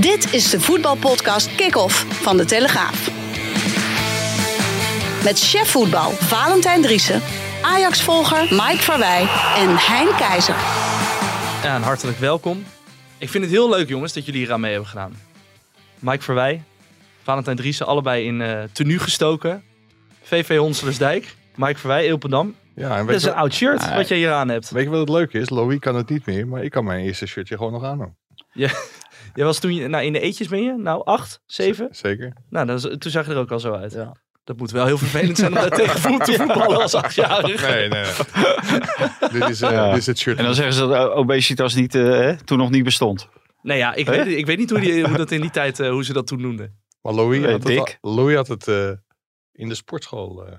Dit is de voetbalpodcast Kick-Off van De Telegraaf. Met chef voetbal Valentijn Driessen, Ajax-volger Mike Verwij en Hein Keizer. Ja, en hartelijk welkom. Ik vind het heel leuk, jongens, dat jullie hier aan mee hebben gedaan. Mike Verwij, Valentijn Driessen, allebei in eh tenue gestoken. VV Honselersdijk, Mike Verwij, Ilpendam. Ja, en Dat is je, een oud shirt wat jij hier aan hebt. weet je wat het leuke is? Louis kan het niet meer, maar ik kan mijn eerste shirtje gewoon nog aan. Jij was toen, je- nou in de eetjes ben je? Nou, acht, zeven? Zeker. Nou, dat is- toen zag je er ook al zo uit. Dat moet wel heel vervelend zijn om daar tegen voet te voetballen als achtjarige. Nee, nee, nee. dit, is, eh, Ja. dit is het shirt. En dan zeggen ze dat obesitas niet, eh, hè, toen nog niet bestond. Nee, ja, ik, weet, ik weet niet hoe, die, hoe dat in die tijd, eh, hoe ze dat toen noemden. Maar Louis Eh, had het, Louis had het eh, in de sportschool eh,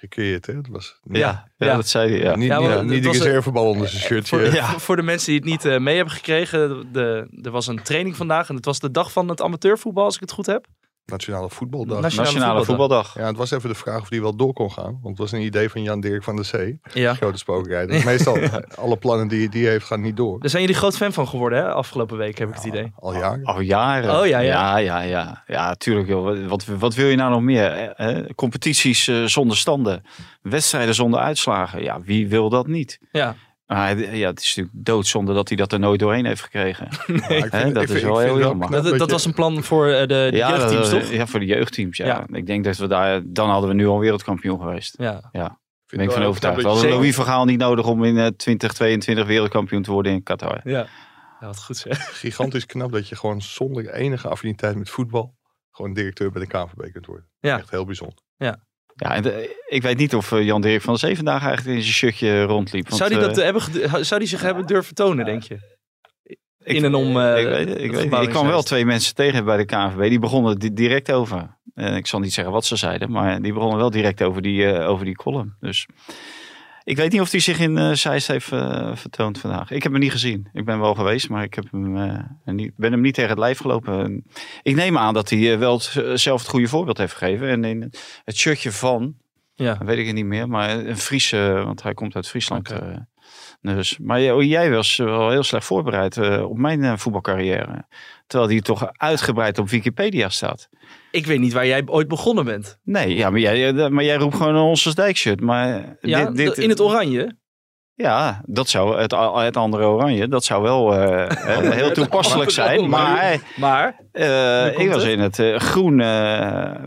gecreëerd. Hè? Dat was Ja, Ja, ja. dat zei hij. Ja. niet, Ja, niet, niet de reservebal onder zijn shirtje. Voor, Ja. voor de mensen die het niet eh, mee hebben gekregen, de, er was een training vandaag en het was de dag van het amateurvoetbal, als ik het goed heb. Nationale voetbaldag. Nationale Nationale voetbaldag. voetbaldag. Ja, het was even de vraag of die wel door kon gaan. Want het was een idee van Jan-Dirk van der Zee. Ja. Grote spokerij. Dus meestal, alle plannen die die heeft, gaan niet door. Daar zijn jullie groot fan van geworden, hè? Afgelopen week heb ik het idee. Al jaren. Al jaren. Oh, ja, ja. Ja, ja, ja. Ja, tuurlijk. Joh. Wat, wat, wil je nou nog meer? Eh, competities eh, zonder standen. Wedstrijden zonder uitslagen. Ja, wie wil dat niet? Ja. Maar hij- ja, het is natuurlijk doodzonde dat hij dat er nooit doorheen heeft gekregen. Ik vind- dat ik is wel ik heel jammer. Dat, dat was een plan voor eh, de, de ja, jeugdteams, dat- toch? Ja, voor de jeugdteams. Ja. Ja. Ik denk dat we daar, dan hadden we nu al wereldkampioen geweest. Ja. vind Daar het ben ik van wel overtuigd. We hadden Louis Vergaal niet nodig om in eh, 2022 wereldkampioen te worden in Qatar. Ja. Ja, wat goed zeg. gigantisch knap dat je gewoon zonder enige affiniteit met voetbal gewoon directeur bij de KNVB kunt worden. Ja. Echt heel bijzonder. Ja, en de- ik weet niet of eh, Jan-Dirk van de Zeven dagen eigenlijk in zijn shirtje rondliep. want, Zou die, dat eh, hebben, zou die zich hebben durven tonen, denk je? ik- in en om, eh, ik, weet, ik, weet, kwam wel twee mensen tegen bij de KNVB. Die begonnen di- direct over. Eh, ik zal niet zeggen wat ze zeiden, maar die begonnen wel direct over die, eh, over die column. Dus ik weet niet of hij zich in Zeist heeft eh, vertoond vandaag. Ik heb hem niet gezien. Ik ben wel geweest, maar ik heb hem, eh, niet, ben hem niet tegen het lijf gelopen. En Ik neem aan dat hij wel het- zelf het goede voorbeeld heeft gegeven. En in het shirtje van, Ja. weet ik het niet meer, maar een Friese, want hij komt uit Friesland. Dus, maar jij- was wel heel slecht voorbereid eh, op mijn eh, voetbalcarrière. Terwijl die toch uitgebreid op Wikipedia staat. Ik weet niet waar jij ooit begonnen bent. Nee, ja, maar, jij, eh, maar jij roept gewoon een Onsels Dijk shirt. Maar Ja, dit, dit, in het oranje. Ja, dat zou het, het andere oranje, dat zou wel heel toepasselijk zijn. Maar Maar, ik was het? in het groen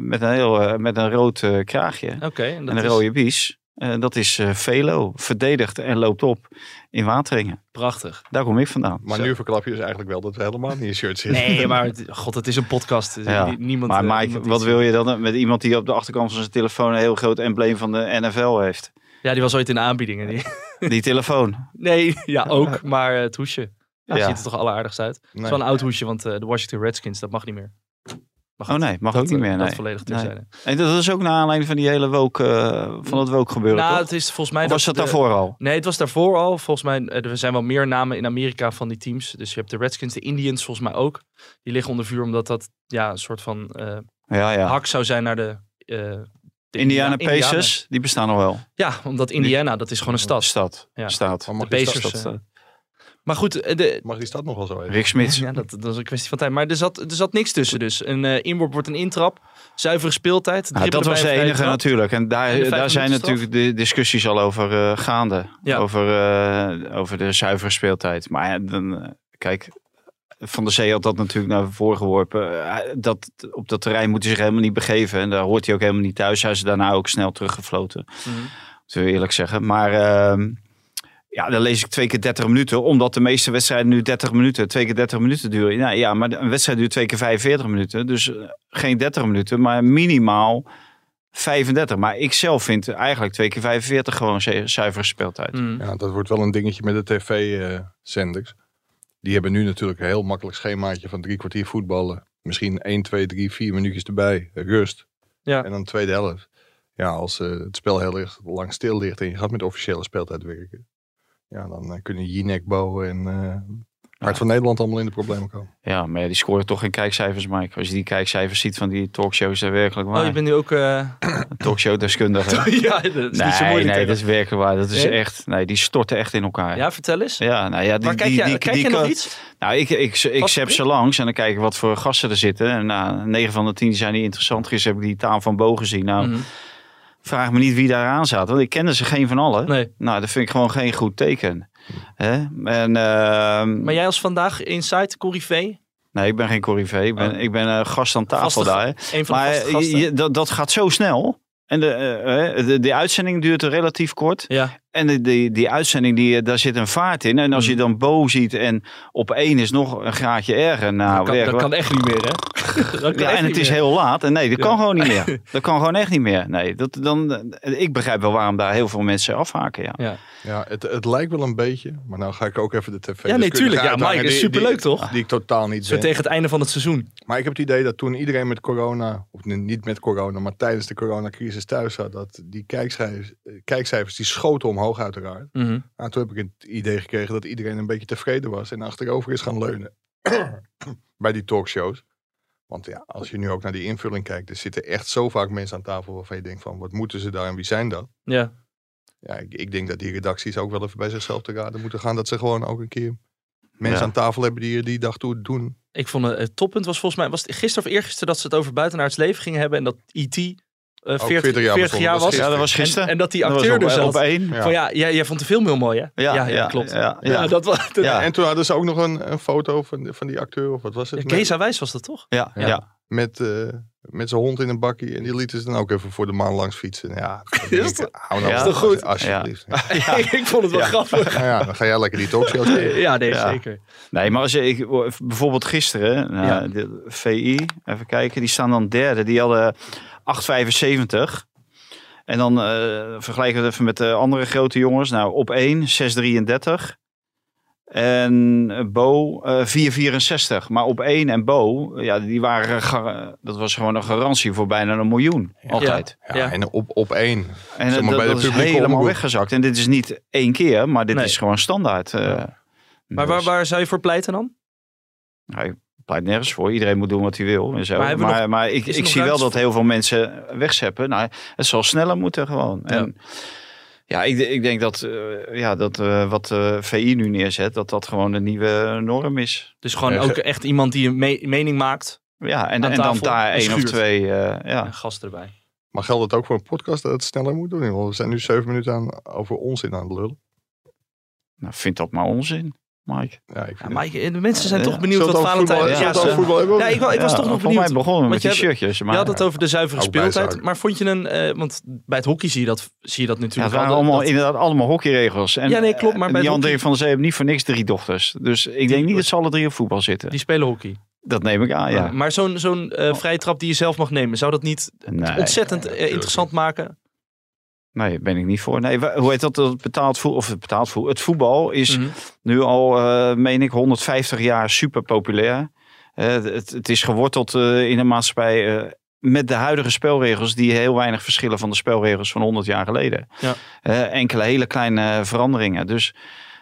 met, een heel, met een rood kraagje en een is rode bies. Eh, dat is eh, Velo, verdedigt en loopt op in Wateringen. prachtig. Daar kom ik vandaan. Maar Zo. nu verklap je dus eigenlijk wel dat we helemaal niet in shirt zitten. Nee, maar het- god, het is een podcast. Ja, Niemand, maar eh, Mike, niemand wat wil je dan met iemand die op de achterkant van zijn telefoon een heel groot embleem van de NFL heeft? Ja, die was ooit in de aanbiedingen. Die... Die telefoon. Nee, ja, ook. Maar het hoesje. Ja, Ja. ziet er toch alleraardigst uit. Het Nee. is wel een oud hoesje, want eh, de Washington Redskins, dat mag niet meer. Maar Oh nee, mag dat, ook niet meer. Dat Nee. volledig Nee. terzijde. En dat is ook naar aanleiding van die hele woke, eh, van het woke gebeuren, Nou, toch? het is volgens mij... Of was dat de- daarvoor al? Nee, het was daarvoor al. Volgens mij, eh, er zijn wel meer namen in Amerika van die teams. Dus je hebt de Redskins, de Indians volgens mij ook. Die liggen onder vuur omdat dat ja, een soort van eh, Ja, ja. hak zou zijn naar de... eh, de Indiana India- Pacers, die bestaan nog wel. Ja, omdat Indiana, dat is gewoon een stad. Stad. Ja. Staat. De Pacers, stad- Stad. Maar goed, eh, de, Mag die stad nog wel zo even? Rick Smits. Ja, dat, dat is een kwestie van tijd. Maar er zat, er zat niks tussen dus. Een eh, inworp wordt een intrap. Zuivere speeltijd. Nou, dat was de enige trap. natuurlijk. En daar, daar zijn natuurlijk de discussies al over eh, gaande. Ja. Over, eh, over de zuivere speeltijd. Maar ja, dan, eh, kijk, Van der Zee had dat natuurlijk naar voren geworpen. Dat, op dat terrein moet hij zich helemaal niet begeven. En daar hoort hij ook helemaal niet thuis. Hij is daarna ook snel teruggefloten. Mhm. Moeten we eerlijk zeggen. Maar ehm, ja, dan lees ik twee keer 30 minuten. Omdat de meeste wedstrijden nu 30 minuten, twee keer 30 minuten duren. Nou, ja, maar een wedstrijd duurt twee keer 45 minuten. Dus eh, geen 30 minuten, maar minimaal 35. Maar ik zelf vind eigenlijk twee keer 45 gewoon zu- zuivere speeltijd. Mhm. Ja, dat wordt wel een dingetje met de tv-zenders. die hebben nu natuurlijk een heel makkelijk schemaatje van drie kwartier voetballen. Misschien 1, 2, 3, 4 minuutjes erbij. Rust. Ja. En dan de tweede helft. Ja, als eh, het spel heel erg lang stil ligt en je gaat met officiële speeltijd werken. Ja, dan eh, kunnen Jinek, Bo en eh Hart van Nederland allemaal in de problemen komen. Ja, maar ja, die scoren toch geen kijkcijfers, Mike. Als je die kijkcijfers ziet van die talkshows, daar werkelijk waar. Oh, je bent nu ook... eh, Talkshow-deskundige. ja, dat is niet zo Nee, moeilijk. nee, dat is werkelijk waar. Dat is Nee? echt, nee, die storten echt in elkaar. Ja, vertel eens. Ja, nou ja, die, maar kijk, die, die, kijk die je nog iets? Nou, ik, ik, ik, zap ze langs en dan kijk ik wat voor gasten er zitten. En nou, 9 van de 10 zijn niet interessant. Gisteren heb ik die taal van Bo gezien. Nou, Mhm. Vraag me niet wie daar aan zat. Want ik kende ze geen van allen. Nee. Nou, dat vind ik gewoon geen goed teken. Hè? En, ehm, Maar jij als vandaag Insight, Corrivé, nee, ik ben geen corrivé. Ik ben, Oh. ik ben eh, gast aan tafel daar. een van de Maar je- dat, dat gaat zo snel. En de, eh, de, de uitzending duurt relatief kort. ja, En de, die, die uitzending, die, daar zit een vaart in. En als je Mm. dan Bo ziet en op één is nog een graadje erger. Nou, dat, kan, dat kan echt niet meer, hè? Ja, en het is meer. heel laat. En nee, dat Ja. kan gewoon niet meer. Dat kan gewoon echt niet meer. Nee, dat, dan, ik begrijp wel waarom daar heel veel mensen afhaken. Ja. Ja. Ja, het, het lijkt wel een beetje, maar nou ga ik ook even de tv. Ja, nee, tuurlijk. Ja, Mike, is superleuk, toch? Die ik totaal niet Zo ben. tegen het einde van het seizoen. Maar ik heb het idee dat toen iedereen met corona, of niet met corona, maar tijdens de coronacrisis thuis zat, dat die kijkcijfers, eh, kijkcijfers die schoten omhoog uiteraard. Mhm. Nou, toen heb ik het idee gekregen dat iedereen een beetje tevreden was en achterover is gaan leunen bij die talkshows. Want ja, als je nu ook naar die invulling kijkt, er zitten echt zo vaak mensen aan tafel waarvan je denkt van, wat moeten ze daar en wie zijn dat? Ja. Ja, ik, ik denk dat die redacties ook wel even bij zichzelf te raden moeten gaan. Dat ze gewoon ook een keer mensen Ja. aan tafel hebben die die dag toe doen. Ik vond het, het toppunt was volgens mij, was het gisteren of eergisteren dat ze het over buitenaards leven gingen hebben en dat E.T. eh 40, 40 jaar 40 jaar was. Ja, dat was En, gisteren. en dat die Dat was acteur zat. op één. Ja. Van ja, jij, jij vond de film heel mooi, hè? Ja, ja, klopt. ja, ja. Ja, dat was... Dat, Ja. En toen hadden ze ook nog een, een foto van, van die acteur, of wat was het? Geza Wijs was dat toch? Ja, Ja. Met, eh, met zijn hond in een bakkie. En die lieten ze dan ook even voor de maan langs fietsen. Ja, Is ik, hou nou Ja. op, Is dat goed? Alsjeblieft. Ja. ik vond het wel Ja. grappig. Nou ja, dan ga jij lekker die talkshows kijken. Ja, nee, Ja. zeker. Nee, maar als je, ik, bijvoorbeeld gisteren, nou, Ja. de VI, even kijken, die staan dan derde. Die hadden 8,75. En dan eh, vergelijken we het even met de andere grote jongens. Nou, op 1, 6,33. En eh, Bo eh 4,64. Maar op 1 en Bo, ja, die waren, dat was gewoon een garantie voor bijna een miljoen. Altijd. Ja, Ja. En op, op één. En Zeg maar, dat, bij de is helemaal weggezakt. En dit is niet één keer, maar dit Nee. is gewoon standaard. eh. Maar Dus- waar, waar zou je voor pleiten dan? Nou, ik pleit nergens voor. Iedereen moet doen wat hij wil. En zo. Maar Maar, maar, ik, ik zie wel dat heel veel mensen wegzeppen. Nou, het zal sneller moeten gewoon. En, ja, ik, ik denk dat, eh, ja, dat eh, wat eh VI nu neerzet, dat dat gewoon een nieuwe norm is. Dus gewoon Ja, ook echt iemand die een me- mening maakt. Ja, en, en dan daar één of twee. eh, ja. En gast erbij. Maar geldt het ook voor een podcast dat het sneller moet doen? Want we zijn nu zeven minuten aan, over onzin aan het lullen. Nou, vind dat maar onzin, Mike. Ja, ik Ja, maar ik- de mensen zijn Ja. toch benieuwd wat Valentijn... voetbal- Ja, voetbal hebben? ja, ik, ik was Ja, toch nog voor benieuwd. mij begonnen met Want die je- shirtjes. Maar, Je had het over de zuivere speeltijd. Maar vond je een... eh, want bij het hockey zie je dat, zie je dat ja, natuurlijk het waren al, allemaal, dat- inderdaad allemaal hockeyregels. En, Ja, nee, klopt, maar eh, bij Jan hockey- van der Zee heeft niet voor niks drie dochters. Dus ik denk niet dat ze alle drie op voetbal zitten. Die spelen hockey. Dat neem ik aan, ja. Maar zo'n zo'n eh, vrije trap die je zelf mag nemen, zou dat niet Nee. ontzettend eh, interessant maken? Nee, ben ik niet voor. Nee, hoe heet dat? Het betaald voetbal, of het betaald voetbal. Het voetbal is Mhm. nu al, eh, meen ik, 150 jaar super populair. Eh, het, het is geworteld eh, in een maatschappij met de huidige spelregels die heel weinig verschillen van de spelregels van 100 jaar geleden. Ja. Enkele hele kleine veranderingen. Dus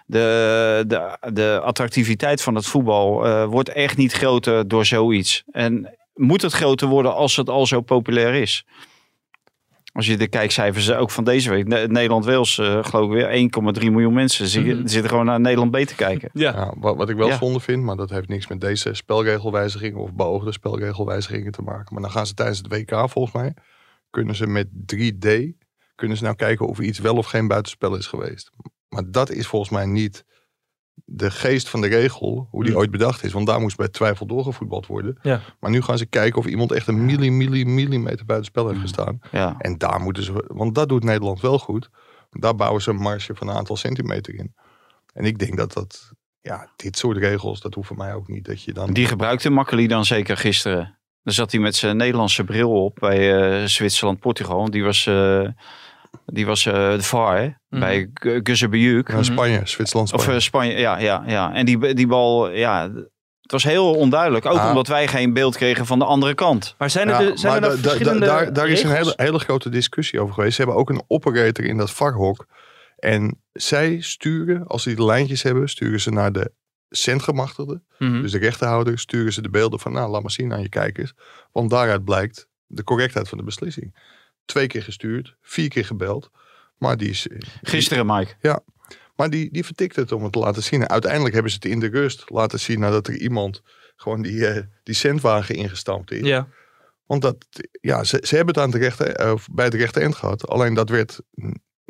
de, de, de attractiviteit van het voetbal wordt echt niet groter door zoiets. En moet het groter worden als het al zo populair is? Als je de kijkcijfers ook van deze week, Ne- Nederland-Wales, eh, geloof ik weer 1,3 miljoen mensen zitten, Mhm. zitten gewoon naar Nederland B te kijken. Ja. Ja, wat, wat ik wel Ja. zonde vind, maar dat heeft niks met deze spelregelwijzigingen of beoogde spelregelwijzigingen te maken. Maar dan gaan ze tijdens het WK volgens mij, kunnen ze met 3D, kunnen ze nou kijken of er iets wel of geen buitenspel is geweest. Maar dat is volgens mij niet de geest van de regel, hoe die Hmm. ooit bedacht is. Want daar moest bij twijfel doorgevoetbald worden. Ja. Maar nu gaan ze kijken of iemand echt een milli, milli, millimeter buitenspel heeft Hmm. gestaan. Ja. En daar moeten ze, want dat doet Nederland wel goed. Daar bouwen ze een marge van een aantal centimeter in. En ik denk dat dat, ja, dit soort regels, dat hoeft voor mij ook niet. Dat je dan. Die gebruikte Makkeli dan zeker gisteren. Dan zat hij met zijn Nederlandse bril op bij eh, Zwitserland-Portugal. Die was, eh, Die was eh, de VAR hè, Mhm. bij Gu- Guzebuyuk. Ja, Spanje, Zwitserland, Of Spanje. eh, Spanje, ja, ja, ja. En die, die bal, ja, het was heel onduidelijk. Ook Ah. omdat wij geen beeld kregen van de andere kant. Maar zijn er, Ja, de, zijn er maar nou da- da- verschillende daar, daar is een hele, hele grote discussie over geweest. Ze hebben ook een operator in dat vakhok. En zij sturen, als ze die lijntjes hebben, sturen ze naar de centgemachtigden. Mhm. Dus de rechterhouder sturen ze de beelden van, nou, laat maar zien aan je kijkers. Want daaruit blijkt de correctheid van de beslissing. Twee keer gestuurd, vier keer gebeld. Maar die, is, Gisteren, Mike. maar die, die vertikt het om het te laten zien. En uiteindelijk hebben ze het in de rust laten zien nadat er iemand gewoon die, eh, die centwagen ingestampt is. Ja. Want dat, ja, ze, ze hebben het aan de rechter, eh, of bij de rechter eind gehad. Alleen dat werd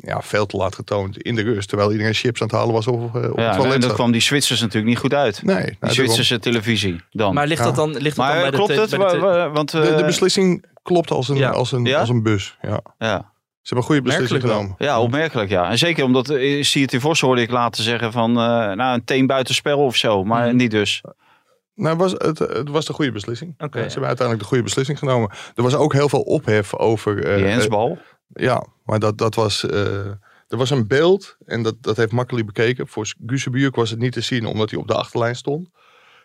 ja, veel te laat getoond in de rust. Terwijl iedereen chips aan het halen was op, eh, op Ja, het en toilet. dat kwam die Zwitsers natuurlijk niet goed uit. Nee, nou, Die daarom. Zwitserse televisie dan. Maar ligt Ja. dat dan, ligt dat dan bij klopt de... het? bij de Want, de, de eh, beslissing klopt als een, Ja. als een, Ja? als een bus. Ja. ja. Ze hebben een goede beslissing genomen. Ja, opmerkelijk ja. En zeker omdat eh, zie het in Vos hoorde ik laten zeggen van eh, nou, een teen buitenspel of zo. Maar Mhm. niet dus. Nou, het was, het, het was de goede beslissing. Oké. Ze hebben uiteindelijk de goede beslissing genomen. Er was ook heel veel ophef over... eh, Die eh, hensbal. Ja, maar dat, dat was. eh, er was een beeld, en dat, dat heeft Makkeli bekeken. Voor Gusebuurk was het niet te zien omdat hij op de achterlijn stond.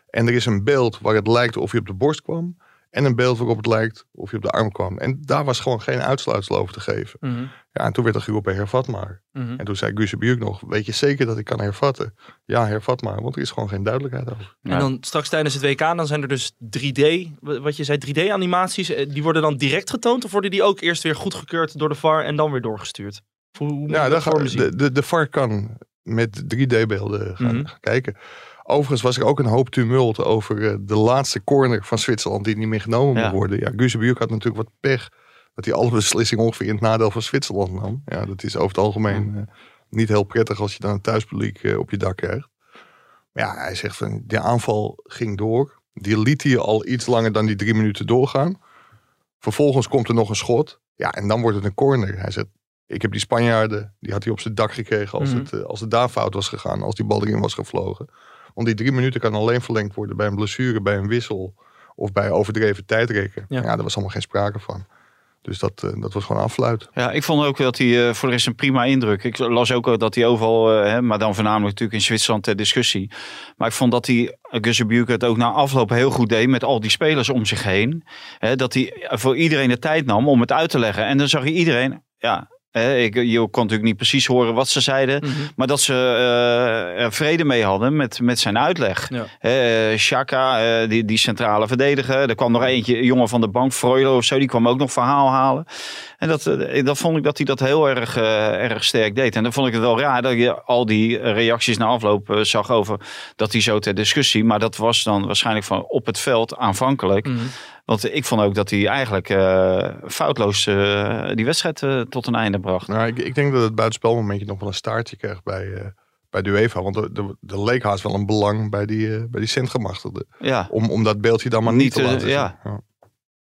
En er is een beeld waar het lijkt of hij op de borst kwam. En een beeld waarop het lijkt of hij op de arm kwam. En daar was gewoon geen uitsluitsel over te geven. Mhm, Ja, en toen werd er geroepen, hervat maar. mhm. En toen zei Gusebuurk nog, weet je zeker dat ik kan hervatten? Ja, hervat maar, want er is gewoon geen duidelijkheid over. Ja. En dan straks tijdens het WK, dan zijn er dus 3D, w- wat je zei, 3D-animaties. eh, Die worden dan direct getoond of worden die ook eerst weer goedgekeurd door de VAR en dan weer doorgestuurd? Hoe, hoe moet Ja, je dan dat ga, voor me zien? de, de, de VAR kan met 3D-beelden gaan, Mhm. gaan kijken. Overigens was er ook een hoop tumult over eh, de laatste corner van Zwitserland die niet meer genomen Ja. moet worden. Ja, Gusebuurk had natuurlijk wat pech dat hij alle beslissingen ongeveer in het nadeel van Zwitserland nam. Ja, dat is over het algemeen eh, niet heel prettig als je dan een thuispubliek eh, op je dak krijgt. Maar ja, hij zegt van, de aanval ging door. Die liet hij al iets langer dan die drie minuten doorgaan. Vervolgens komt er nog een schot. Ja, en dan wordt het een corner. Hij zegt, ik heb die Spanjaarden, die had hij op zijn dak gekregen als, Mhm. het, als het daar fout was gegaan. Als die bal erin was gevlogen. Want die drie minuten kan alleen verlengd worden bij een blessure, bij een wissel. Of bij overdreven tijdrekken. Ja. Ja, daar was allemaal geen sprake van. Dus dat, eh, dat was gewoon afluit. Ja, ik vond ook dat hij eh, voor de rest een prima indruk. Ik las ook dat hij overal, eh, hè, maar dan voornamelijk natuurlijk in Zwitserland ter discussie. Maar ik vond dat hij, Gussebuurk het ook na afloop heel goed deed met al die spelers om zich heen. Hè, dat hij voor iedereen de tijd nam om het uit te leggen. En dan zag je iedereen, ja, ik, je kon natuurlijk niet precies horen wat ze zeiden. Mhm. Maar dat ze eh, er vrede mee hadden met, met zijn uitleg. Ja. Shaka, eh, die, die centrale verdediger. Er kwam nog eentje, een jongen van de bank, Freulo of zo. Die kwam ook nog verhaal halen. En dat, eh, dat vond ik dat hij dat heel erg, eh, erg sterk deed. En dan vond ik het wel raar dat je al die reacties na afloop eh, zag over dat hij zo ter discussie. Maar dat was dan waarschijnlijk van op het veld aanvankelijk. Mhm. Want ik vond ook dat hij eigenlijk eh, foutloos eh, die wedstrijd eh, tot een einde bracht. Nou, ik, ik denk dat het buitenspelmomentje nog wel een staartje krijgt bij, eh, bij de UEFA. Want er, er, er leek haast wel een belang bij die, eh, bij die centgemachtigden. Ja, Om, om dat beeldje dan maar niet, Niet, te eh, laten zien. ja.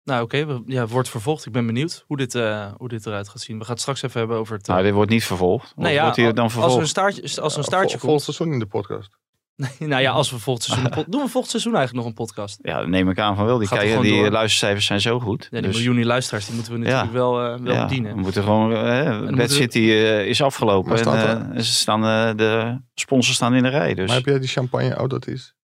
Nou oké, we- ja, wordt vervolgd. Ik ben benieuwd hoe dit, eh, hoe dit eruit gaat zien. We gaan het straks even hebben over het... eh, nou, dit wordt niet vervolgd. Nee, ja, wordt hij dan als er vervolgd? een staartje, als er een Ja, staartje vol- komt. Volgend seizoen in de podcast. nou ja, als we volgend seizoen... doen we volgend seizoen eigenlijk nog een podcast? Ja, dat neem ik aan van wel. Die, er kijken, die door. luistercijfers zijn zo goed. Ja, die Dus, miljoenen luisteraars, die moeten we natuurlijk Ja. wel, eh, wel ja, bedienen. we moeten gewoon... eh Bad moeten City eh, is afgelopen. En, eh, en ze staan, eh, de sponsors staan in de rij. Dus. Maar heb jij die champagne? Oh, dat is...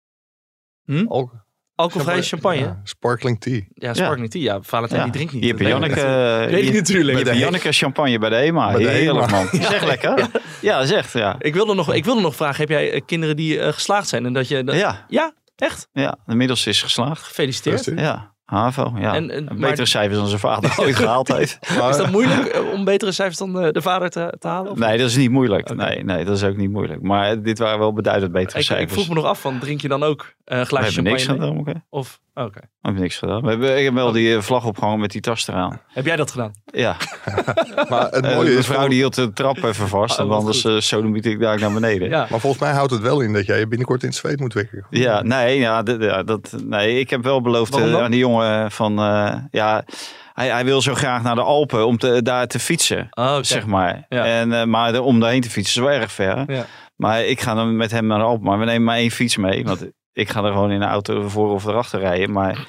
Hm? Al- Alcoholvrije champagne? Ja, Ja, sparkling tea. sparkling tea. Ja, Valentijn Ja. die drinkt niet. Je weet Janneke, Weet ik natuurlijk. je Janneke champagne bij de. Bij de Heerlijk HEMA. man. Is echt lekker. Ja, is echt. Ja. Ik wilde, nog, ik wilde nog vragen, heb jij eh, kinderen die eh, geslaagd zijn? En dat je, dat- Ja, ja, echt? ja, de middelste is geslaagd. Gefeliciteerd. Ja, HAVO. Ja. En- en- Een maar- betere cijfers dan zijn vader ooit gehaald heeft. Is dat moeilijk eh, om betere cijfers dan eh, de vader te, te halen? of Nee, dat is niet moeilijk. Nee, nee, dat is ook niet moeilijk. Maar dit waren wel beduidend betere Ik, ik cijfers. vroeg me nog af, van, drink je dan ook eh, een We glaasje niks champagne? mee? gedaan. oké. Of, oké. We hebben niks gedaan. We hebben, ik heb wel die eh, vlag opgehangen met die tas eraan. Heb jij dat gedaan? Ja, Maar het Eh, mooie de is... vrouw die hield de trap even vast. Oh, en anders uh, sodemiet ik daar naar beneden. Ja. Maar volgens mij houdt het wel in dat jij je binnenkort in het zweet moet wekken. Ja, nee, ja, dat, nee, ik heb wel beloofd eh, aan die jongen van, eh, ja, hij, hij wil zo graag naar de Alpen om te, daar te fietsen, Oh, zeg maar. Ja. En, eh, maar de, om daarheen te fietsen is wel erg ver. Ja. Maar ik ga dan met hem naar de Alpen, maar we nemen maar één fiets mee, want ik ga er gewoon in de auto voor of erachter rijden. Maar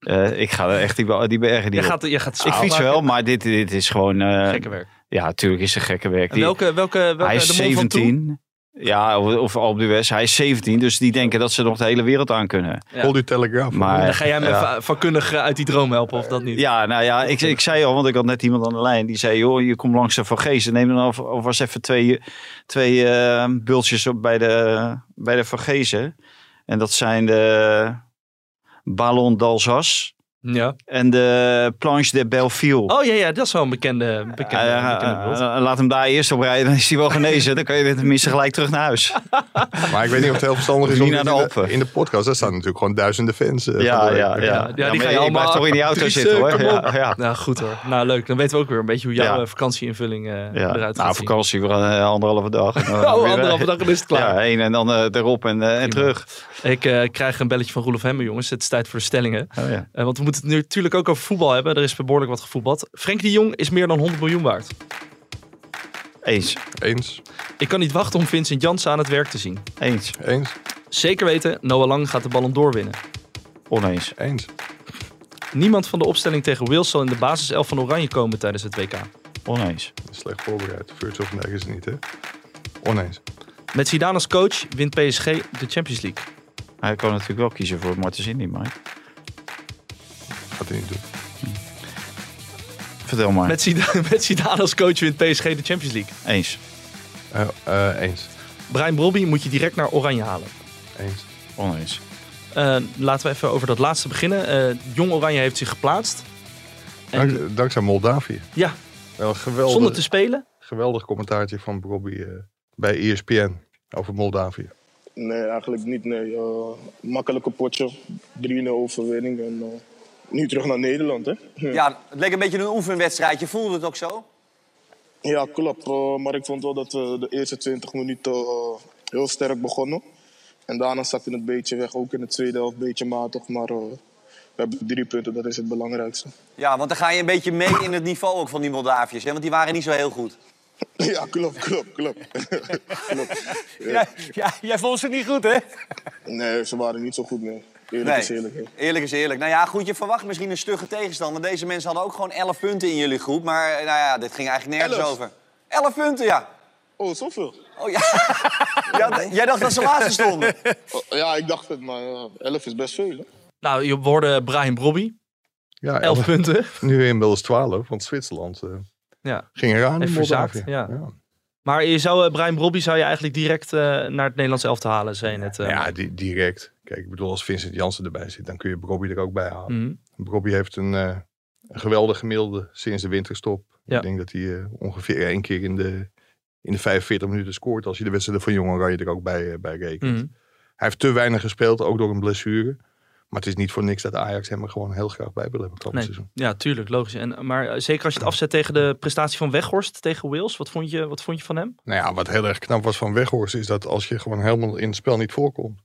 Eh, ik ga echt die, die bergen niet Jij op. gaat, jij gaat Ik fiets maken. wel, maar dit, dit is gewoon... eh, Gekke werk. ja, natuurlijk is het gekke werk. En Die- welke, welke, welke, hij is de mol van Toe? 17. Ja, of, of Alpe d'Huez. Hij is 17, dus die denken dat ze nog de hele wereld aan kunnen. Ja. Die Telegraaf. Maar- Dan ga jij me Ja. va- vakkundig uit die droom helpen, of dat niet? Ja, nou ja, ik, ik zei al, want ik had net iemand aan de lijn. Die zei, joh, je komt langs de Van Gezen. Neem dan al- alvast even twee, twee eh, bultjes op bij de, bij de Van Gezen. En dat zijn de Ballon d'Alsace Ja. en de Planche de Belleville. Oh ja, ja, dat is wel een bekende, bekende, Ja, ja, bekende beeld. eh, laat hem daar eerst op rijden, dan is hij wel genezen. Dan kan je tenminste gelijk terug naar huis. Maar ik weet niet of het heel verstandig is om naar de in Alpen. in de podcast. Daar staan natuurlijk gewoon duizenden fans. eh, Ja, ja, ja. Ja, ja, die maar ga je ik allemaal blijf toch in die auto zitten eh, hoor. Ja, ja. Nou, goed hoor. Nou, leuk. Dan weten we ook weer een beetje hoe jouw Ja. eh, vakantieinvulling eh, Ja, eruit nou, vakantie voor een eh, anderhalve dag. En dan Oh, weer, anderhalve eh, dag en is het klaar. Ja, één en dan eh, erop en, eh, en terug. Ik eh, krijg een belletje van Roelof Hemmen, jongens. Het is tijd voor de stellingen. Oh, ja. Eh, want we moeten het nu natuurlijk ook over voetbal hebben. Er is behoorlijk wat gevoetbald. Frenkie de Jong is meer dan 100 miljoen waard. Eens, Eens. Ik kan niet wachten om Vincent Janssen aan het werk te zien. eens, Eens. Zeker weten, Noah Lang gaat de Ballon d'Or winnen. oneens. Eens. Niemand van de opstelling tegen Wales zal in de basiself van Oranje komen tijdens het WK. Oneens. Slecht voorbereid. Virtual vandaag is het niet, hè? Oneens. Met Zidane als coach wint PSG de Champions League. Hij kan natuurlijk wel kiezen voor Martens Indy, maar Gaat hij niet doen. vertel maar. Met Zidane, met Zidane als coach wint PSG de Champions League. Eens, Eh, eh, eens. Brian Brobby moet je direct naar Oranje halen. Eens. oneens. Eh, laten we even over dat laatste beginnen. Eh, Jong Oranje heeft zich geplaatst. En, Dank, dankzij Moldavië. ja, Wel een geweldig, zonder te spelen. geweldig commentaartje van Bobby eh, bij ESPN over Moldavië. Nee, eigenlijk niet. Nee. Eh, makkelijke potje, 3-0 overwinning en eh, nu terug naar Nederland. Hè? Ja, het leek een beetje een oefenwedstrijdje. Voelde het ook zo? Ja, klopt. Eh, maar ik vond wel dat we de eerste 20 minuten eh, heel sterk begonnen. En daarna zakte het een beetje weg, ook in de tweede helft een beetje matig. Maar eh, we hebben drie punten, dat is het belangrijkste. Ja, want dan ga je een beetje mee in het niveau ook van die Moldaviërs. Hè? Want die waren niet zo heel goed. ja, klopt, klopt, klopt. klopt. Ja, ja, jij vond ze niet goed, hè? Nee, ze waren niet zo goed, nee. Eerlijk Nee. is eerlijk. hè. Eerlijk is eerlijk. Nou ja, goed, je verwacht misschien een stugge tegenstander. Deze mensen hadden ook gewoon 11 punten in jullie groep. Maar eh, nou ja, dit ging eigenlijk nergens Elf? over. 11 punten, ja. Oh, zoveel? Oh ja. ja jij dacht dat ze laatste stonden. Oh, ja, ik dacht het, maar uh, 11 is best veel. Hè? Nou, je hoorde Brian Brobby. Ja, 11 punten. Nu inmiddels 12, want Zwitserland eh, Ja. ging eraan Heeft verzaakt, Moldavië. ja. Maar je zou, eh, Brian Brobby zou je eigenlijk direct eh, naar het Nederlands elftal halen, zei je net. eh. Ja, di- direct. Kijk, ik bedoel, als Vincent Janssen erbij zit, dan kun je Bobby er ook bij halen. Bobby heeft een, een geweldig gemiddelde sinds de winterstop. Ja. Ik denk dat hij eh, ongeveer één keer in de, in de 45 minuten scoort. Als je de wedstrijden van Jong Oranje er ook bij, eh, bij rekent. Mhm. Hij heeft te weinig gespeeld, ook door een blessure. Maar het is niet voor niks dat Ajax hem er gewoon heel graag bij wil hebben komend Nee. seizoen. Ja, tuurlijk, logisch. En, maar zeker als je het afzet tegen de prestatie van Weghorst tegen Wales. Wat vond je, wat vond je van hem? Nou ja, wat heel erg knap was van Weghorst is dat als je gewoon helemaal in het spel niet voorkomt.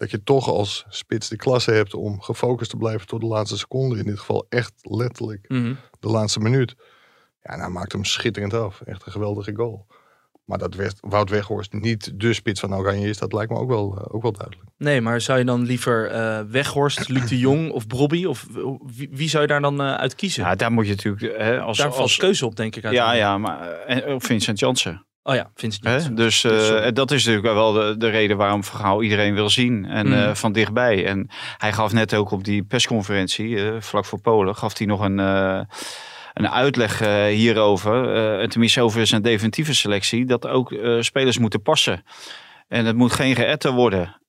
Dat je toch als spits de klasse hebt om gefocust te blijven tot de laatste seconde. In dit geval echt letterlijk Mhm. de laatste minuut. Ja, en hij maakt hem schitterend af. Echt een geweldige goal. Maar dat West- Wout Weghorst niet de spits van Oranje is, dat lijkt me ook wel, eh, ook wel duidelijk. Nee, maar zou je dan liever eh, Weghorst, Luc de Jong of Brobby? Of wie, wie zou je daar dan eh, uit kiezen? Ja, daar moet je natuurlijk... Hè, als, daar valt als, keuze op, denk ik. ja, ja, maar ook Vincent Janssen. Oh ja, Vincent? Janssen. Dus eh, Sorry. dat is natuurlijk wel de, de reden waarom Vergaal iedereen wil zien. En Mhm. eh, van dichtbij. En hij gaf net ook op die persconferentie, eh, vlak voor Polen, gaf hij nog een, een uitleg hierover. en tenminste over zijn definitieve selectie. Dat ook spelers moeten passen. En het moet geen geëtter worden.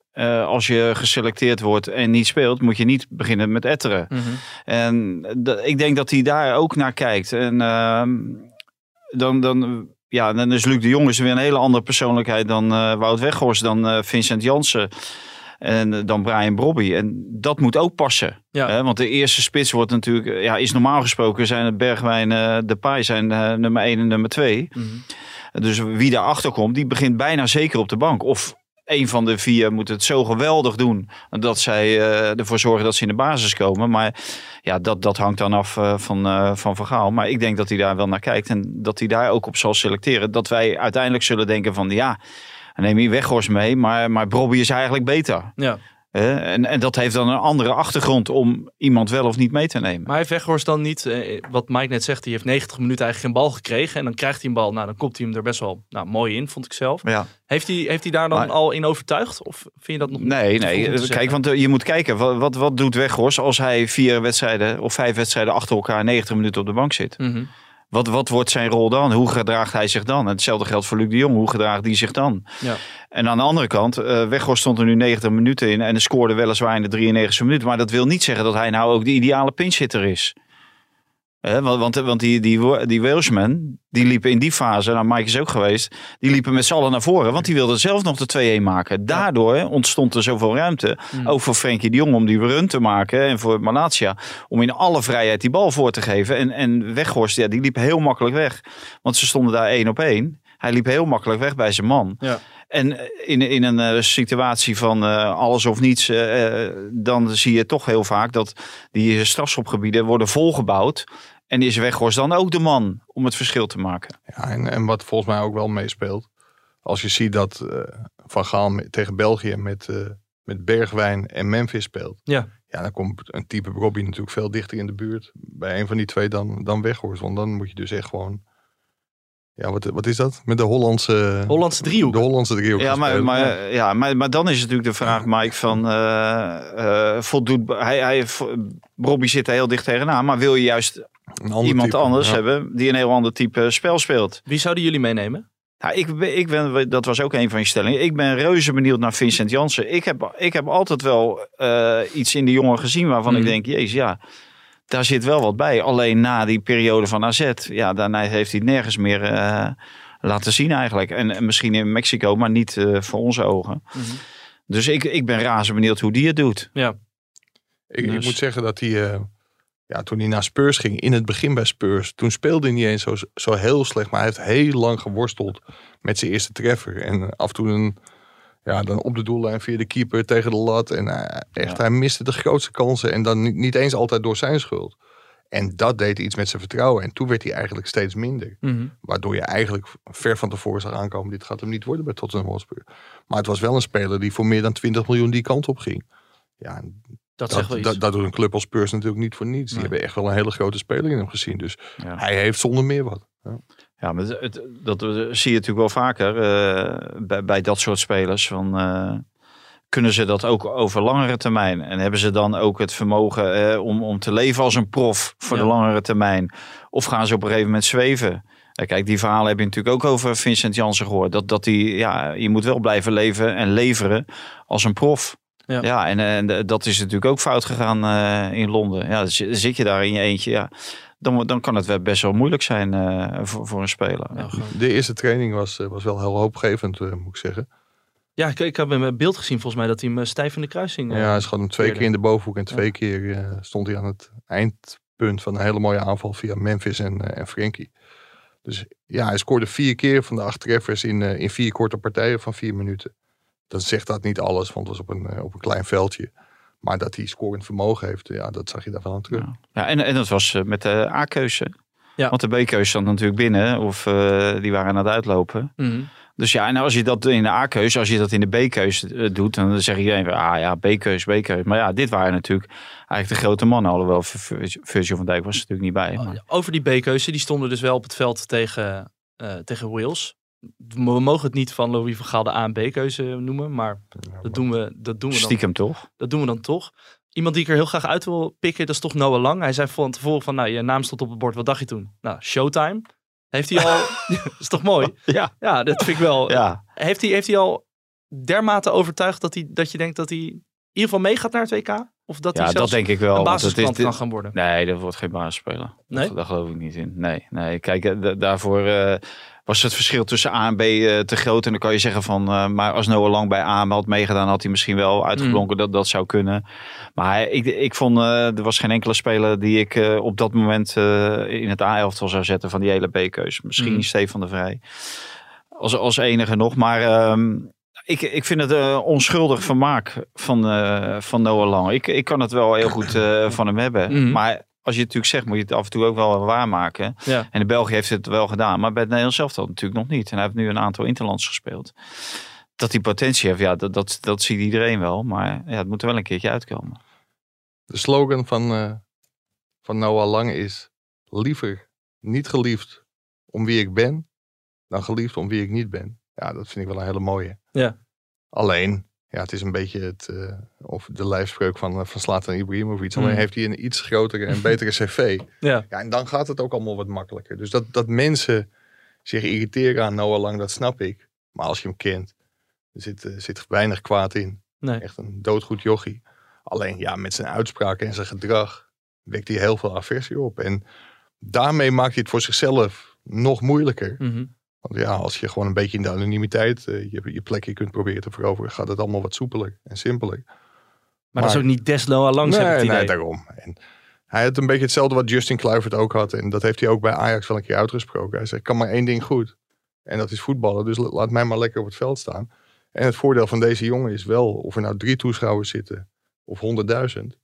Als je geselecteerd wordt en niet speelt, moet je niet beginnen met etteren. Mhm. En ik denk dat hij daar ook naar kijkt. En ehm, dan, dan, ja, dan is Luc de Jong is weer een hele andere persoonlijkheid dan eh, Wout Weghorst, dan eh, Vincent Jansen en eh, dan Brian Brobby. En dat moet ook passen. Ja. Hè? Want de eerste spits wordt natuurlijk, ja, is normaal gesproken zijn het Bergwijn, de Pai zijn nummer 1 en nummer 2. Mhm. Dus wie daarachter komt, die begint bijna zeker op de bank. Of een van de vier moet het zo geweldig doen dat zij eh, ervoor zorgen dat ze in de basis komen. Maar ja, dat, dat hangt dan af eh, van, eh van Vergaal. Maar ik denk dat hij daar wel naar kijkt en dat hij daar ook op zal selecteren. Dat wij uiteindelijk zullen denken van ja, neem je Weghorst mee, maar, maar Brobby is eigenlijk beter. Ja. En, en dat heeft dan een andere achtergrond om iemand wel of niet mee te nemen. Maar heeft Weghorst dan niet, eh, wat Mike net zegt, die heeft 90 minuten eigenlijk geen bal gekregen. En dan krijgt hij een bal, nou dan komt hij hem er best wel nou, mooi in, vond ik zelf. ja. Heeft hij, heeft hij daar dan Maar- al in overtuigd? Of vind je dat nog Nee, nee. Kijk, zeggen? want eh, je moet kijken, wat, wat, wat doet Weghorst als hij vier wedstrijden of vijf wedstrijden achter elkaar 90 minuten op de bank zit? Mhm. Wat, wat wordt zijn rol dan? Hoe gedraagt hij zich dan? En hetzelfde geldt voor Luc de Jong. Hoe gedraagt die zich dan? Ja. En aan de andere kant, Weghorst stond er nu 90 minuten in en scoorde weliswaar in de 93 minuut. Maar dat wil niet zeggen dat hij nou ook de ideale pinchhitter is. Want, want, die, die, die Welshman, die liepen in die fase, nou Mike is ook geweest, die liepen met z'n allen naar voren. Want die wilde zelf nog de 2-1 maken. Daardoor ontstond er zoveel ruimte. Ook voor Frenkie de Jong om die run te maken. En voor Malatia om in alle vrijheid die bal voor te geven. En, en Weghorst, ja, die liep heel makkelijk weg. Want ze stonden daar één op één. Hij liep heel makkelijk weg bij zijn man. Ja. En in, in een eh, situatie van eh, alles of niets, eh, eh, dan zie je toch heel vaak dat die strafschopgebieden worden volgebouwd. En is Weghorst dan ook de man om het verschil te maken? Ja, en, en wat volgens mij ook wel meespeelt. Als je ziet dat eh, Van Gaal tegen België met, eh, met Bergwijn en Memphis speelt. Ja. Ja, dan komt een type Robbie natuurlijk veel dichter in de buurt. Bij een van die twee dan, dan Weghorst. Want dan moet je dus echt gewoon... Ja, wat, wat is dat? Met de Hollandse... Hollandse driehoek. De Hollandse driehoek Ja maar, spelen. maar, ja, maar, maar dan is natuurlijk de vraag, Mike, van eh, eh, voldoet... Hij, hij, Robbie zit er heel dicht tegenaan, maar wil je juist ander iemand type, anders ja. hebben die een heel ander type spel speelt? Wie zouden jullie meenemen? Nou, ik, ben- ik ben, dat was ook een van je stellingen. Ik ben reuze benieuwd naar Vincent Jansen. Ik heb, ik heb altijd wel eh, iets in die jongen gezien waarvan ik denk, jezus, ja, daar zit wel wat bij. Alleen na die periode van AZ, ja, daarna heeft hij het nergens meer eh, laten zien eigenlijk. En, en misschien in Mexico, maar niet eh, voor onze ogen. Mhm. Dus ik, ik ben razend benieuwd hoe die het doet. Ja. Ik, ik Dus- moet zeggen dat hij, eh, ja, toen hij naar Spurs ging, in het begin bij Spurs, toen speelde hij niet eens zo, zo heel slecht, maar hij heeft heel lang geworsteld met zijn eerste treffer. En af en toe een, ja, dan op de doellijn via de keeper tegen de lat. En eh, echt, hij miste de grootste kansen en dan niet, niet eens altijd door zijn schuld. En dat deed iets met zijn vertrouwen. En toen werd hij eigenlijk steeds minder. Mhm. Waardoor je eigenlijk ver van tevoren zag aankomen. Dit gaat hem niet worden bij Tottenham Hotspur. Maar het was wel een speler die voor meer dan 20 miljoen die kant op ging. Ja, Dat, zegt wel dat, dat, dat doet een club als Spurs natuurlijk niet voor niets. Die hebben echt wel een hele grote speler in hem gezien. Dus Ja. hij heeft zonder meer wat. Ja. Ja, maar het, dat eh, zie je natuurlijk wel vaker eh, bij, bij dat soort spelers. Van, eh, kunnen ze dat ook over langere termijn? En hebben ze dan ook het vermogen om, om te leven als een prof voor Ja. de langere termijn? Of gaan ze op een gegeven moment zweven? Kijk, die verhalen heb je natuurlijk ook over Vincent Janssen gehoord. Dat, dat die, ja, je moet wel blijven leven en leveren als een prof. Ja. Ja, en, en dat is natuurlijk ook fout gegaan in Londen. Ja, zit je daar in je eentje, ja, dan, dan kan het wel best wel moeilijk zijn eh, voor, voor een speler. Nou, De eerste training was, eh, was wel heel hoopgevend, eh, moet ik zeggen. Ja, ik, ik heb in mijn beeld gezien volgens mij dat hij hem stijf in de kruising... Ja, hij schoot hem twee keer in de bovenhoek. En twee keer eh, stond hij aan het eindpunt van een hele mooie aanval via Memphis en, eh en Frenkie. Dus ja, hij scoorde vier keer van de acht treffers in, eh, in vier korte partijen van vier minuten. Dan zegt dat niet alles, want het was op een, op een klein veldje. Maar dat hij scorend vermogen heeft, ja, dat zag je daarvan aan terug. Ja, ja en, en dat was eh, met de A-keuze. Ja. Want de B-keuze stond natuurlijk binnen. Of eh, die waren aan het uitlopen. mhm. Dus ja, en als je dat in de A-keuze, als je dat in de B-keuze eh, doet, dan zeg iedereen van, ah ja, B-keuze, B-keuze. Maar ja, dit waren natuurlijk eigenlijk de grote mannen. Alhoewel Vir- Virgil van Dijk was er natuurlijk niet bij. Oh, Maar. Over die B-keuze, die stonden dus wel op het veld tegen, eh, tegen Wales. We mogen het niet van Louis van Gaal de A en B-keuze noemen, maar dat doen we, dat doen we dan stiekem toch? Dat doen we dan toch. Iemand die ik er heel graag uit wil pikken, dat is toch Noah Lang. Hij zei van tevoren van, nou, je naam stond op het bord. Wat dacht je toen? Nou, Showtime. Heeft hij al... dat is toch mooi? Ja. Ja, dat vind ik wel. Ja, Heeft, hij, heeft hij al dermate overtuigd dat, hij, dat je denkt dat hij in ieder geval meegaat naar het WK? Of dat hij ja dat zelfs denk ik wel. een dit- kan gaan worden? Nee, dat wordt geen basisspeler. Nee? Dat, daar geloof ik niet in. Nee, nee. Kijk, eh, da- daarvoor eh, was het verschil tussen A en B eh, te groot. En dan kan je zeggen van, eh, maar als Noah Lang bij A had meegedaan, had hij misschien wel uitgeblonken. Dat, dat zou kunnen. Maar ik, ik vond, eh, er was geen enkele speler die ik op dat moment in het A-elftal zou zetten van die hele B-keus. Misschien Mm. Stefan de Vrij. Als, als enige nog. Maar ehm, ik, ik vind het onschuldig vermaak van, van Noah Lang. Ik, ik kan het wel heel goed van hem hebben. Mhm. Maar als je het natuurlijk zegt, moet je het af en toe ook wel waarmaken. Ja. En de België heeft het wel gedaan. Maar bij het Nederlands zelf natuurlijk nog niet. En hij heeft nu een aantal interlands gespeeld. dat hij potentie heeft, ja, dat, dat, dat ziet iedereen wel. Maar ja, het moet er wel een keertje uitkomen. De slogan van, eh, van Noah Lang is liever niet geliefd om wie ik ben, dan geliefd om wie ik niet ben. Ja, dat vind ik wel een hele mooie. Ja. Alleen, ja, het is een beetje het, eh, of de lijfspreuk van, uh, van Zlatan Ibrahimovic. Alleen Mm. heeft hij een iets grotere en betere cv. Ja. Ja, en dan gaat het ook allemaal wat makkelijker. Dus dat, dat mensen zich irriteren aan Noah Lang, dat snap ik. Maar als je hem kent, er zit, er zit weinig kwaad in. Nee. Echt een doodgoed jochie. Alleen ja, met zijn uitspraken en zijn gedrag wekt hij heel veel aversie op. En daarmee maakt hij het voor zichzelf nog moeilijker. Mhm. Want ja, als je gewoon een beetje in de anonimiteit eh, je, je plekje kunt proberen te veroveren, gaat het allemaal wat soepeler en simpeler. Maar, dat is ook niet Deslo langs ik het nee, idee. nee, daarom. En hij had een beetje hetzelfde wat Justin Kluivert ook had. En dat heeft hij ook bij Ajax wel een keer uitgesproken. Hij zei, ik kan maar één ding goed. En dat is voetballen. Dus la- laat mij maar lekker op het veld staan. En het voordeel van deze jongen is wel, of er nou drie toeschouwers zitten of honderdduizend.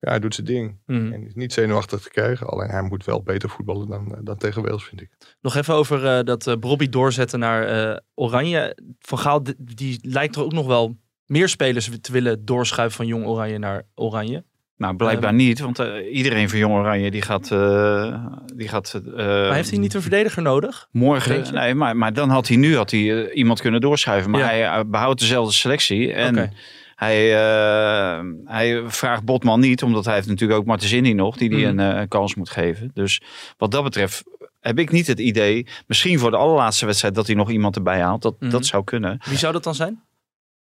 Ja, hij doet zijn ding. Mhm. En is niet zenuwachtig te krijgen. Alleen hij moet wel beter voetballen dan, eh, dan tegen Wales, vind ik. Nog even over eh, dat eh Bobby doorzetten naar eh, Oranje. Van Gaal, die lijkt er ook nog wel meer spelers te willen doorschuiven van Jong Oranje naar Oranje. Nou, blijkbaar niet, want eh, iedereen van Jong Oranje die gaat, eh, die gaat eh, Maar heeft hij niet een verdediger nodig? Morgen. Nee, maar, maar dan had hij nu had hij, iemand kunnen doorschuiven. Maar Ja. hij eh, behoudt dezelfde selectie. En Oké. Hij, eh, hij vraagt Botman niet, omdat hij heeft natuurlijk ook Martensini nog, die die Mhm. een eh, kans moet geven. Dus wat dat betreft heb ik niet het idee, misschien voor de allerlaatste wedstrijd, dat hij nog iemand erbij haalt. Dat, dat zou kunnen. Wie zou dat dan zijn?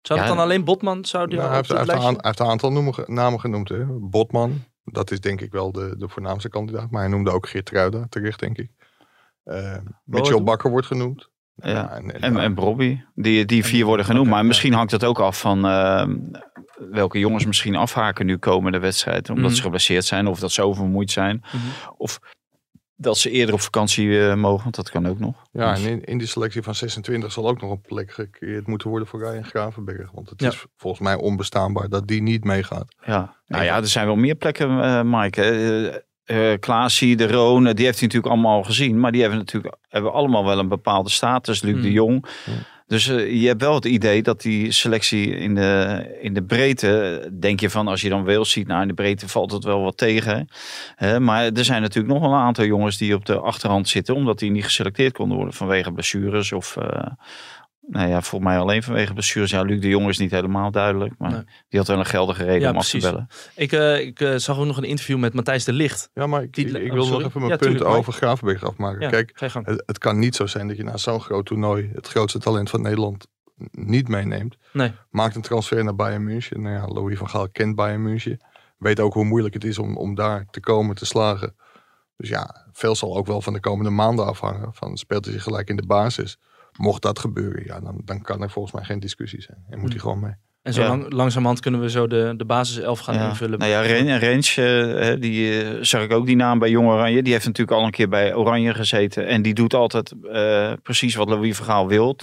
Zou dat Ja, dan alleen Botman? Zou die Nou, hij, heeft, hij, dat heeft een, lijstje? aan- hij heeft een aantal noemen- namen genoemd. Hè. Botman, dat is denk ik wel de, de voornaamste kandidaat. Maar hij noemde ook Geert Ruida terecht, denk ik. Eh Mitchell Bakker wordt genoemd. Ja. en, en, En, en Brobby, die, die vier worden genoemd. maar misschien hangt het ook af van eh, welke jongens misschien afhaken nu komende wedstrijd. Omdat Mhm. ze geblesseerd zijn of dat ze oververmoeid zijn. Mhm. Of dat ze eerder op vakantie eh, mogen, want dat kan ook nog. Ja, Dus- en in, in die selectie van 26 zal ook nog een plek gecreëerd moeten worden voor Ryan Gravenberg. Want het Ja. is volgens mij onbestaanbaar dat die niet meegaat. Ja, nou ja, er zijn wel meer plekken, eh Mike. Eh, Klaasie, De Roon, die heeft hij natuurlijk allemaal al gezien. Maar die hebben natuurlijk hebben allemaal wel een bepaalde status. Luc Mm. de Jong. Ja. Dus eh, je hebt wel het idee dat die selectie in de, in de breedte... Denk je van, als je dan Wales ziet, nou in de breedte valt het wel wat tegen. Hè. maar er zijn natuurlijk nog wel een aantal jongens die op de achterhand zitten. Omdat die niet geselecteerd konden worden vanwege blessures of... eh, nou ja, volgens mij alleen vanwege blessures. Ja, Luc de Jong is niet helemaal duidelijk. Maar Nee. die had wel een geldige reden Ja, om af te precies. bellen. Ik, eh, ik eh, zag ook nog een interview met Matthijs de Licht. Ja, maar ik, Die- ik, ik oh, wil nog even mijn Ja, punt tuurlijk, over Gravenberg afmaken. Ja, Kijk, het, het kan niet zo zijn dat je na zo'n groot toernooi het grootste talent van Nederland niet meeneemt. Nee. Maakt een transfer naar Bayern München. Nou ja, Louis van Gaal kent Bayern München. Weet ook hoe moeilijk het is om, om daar te komen te slagen. Dus ja, veel zal ook wel van de komende maanden afhangen. Van speelt hij zich gelijk in de basis? Mocht dat gebeuren, ja, dan, dan kan er volgens mij geen discussie zijn. En moet Hm. hij gewoon mee. En zo Ja. lang, langzamerhand kunnen we zo de, de basiself gaan Ja. invullen. Nou ja, Ren- Rens, hè, die eh, zag ik ook die naam bij Jong Oranje. Die heeft natuurlijk al een keer bij Oranje gezeten. En die doet altijd eh, precies wat Louis Vergaal wil.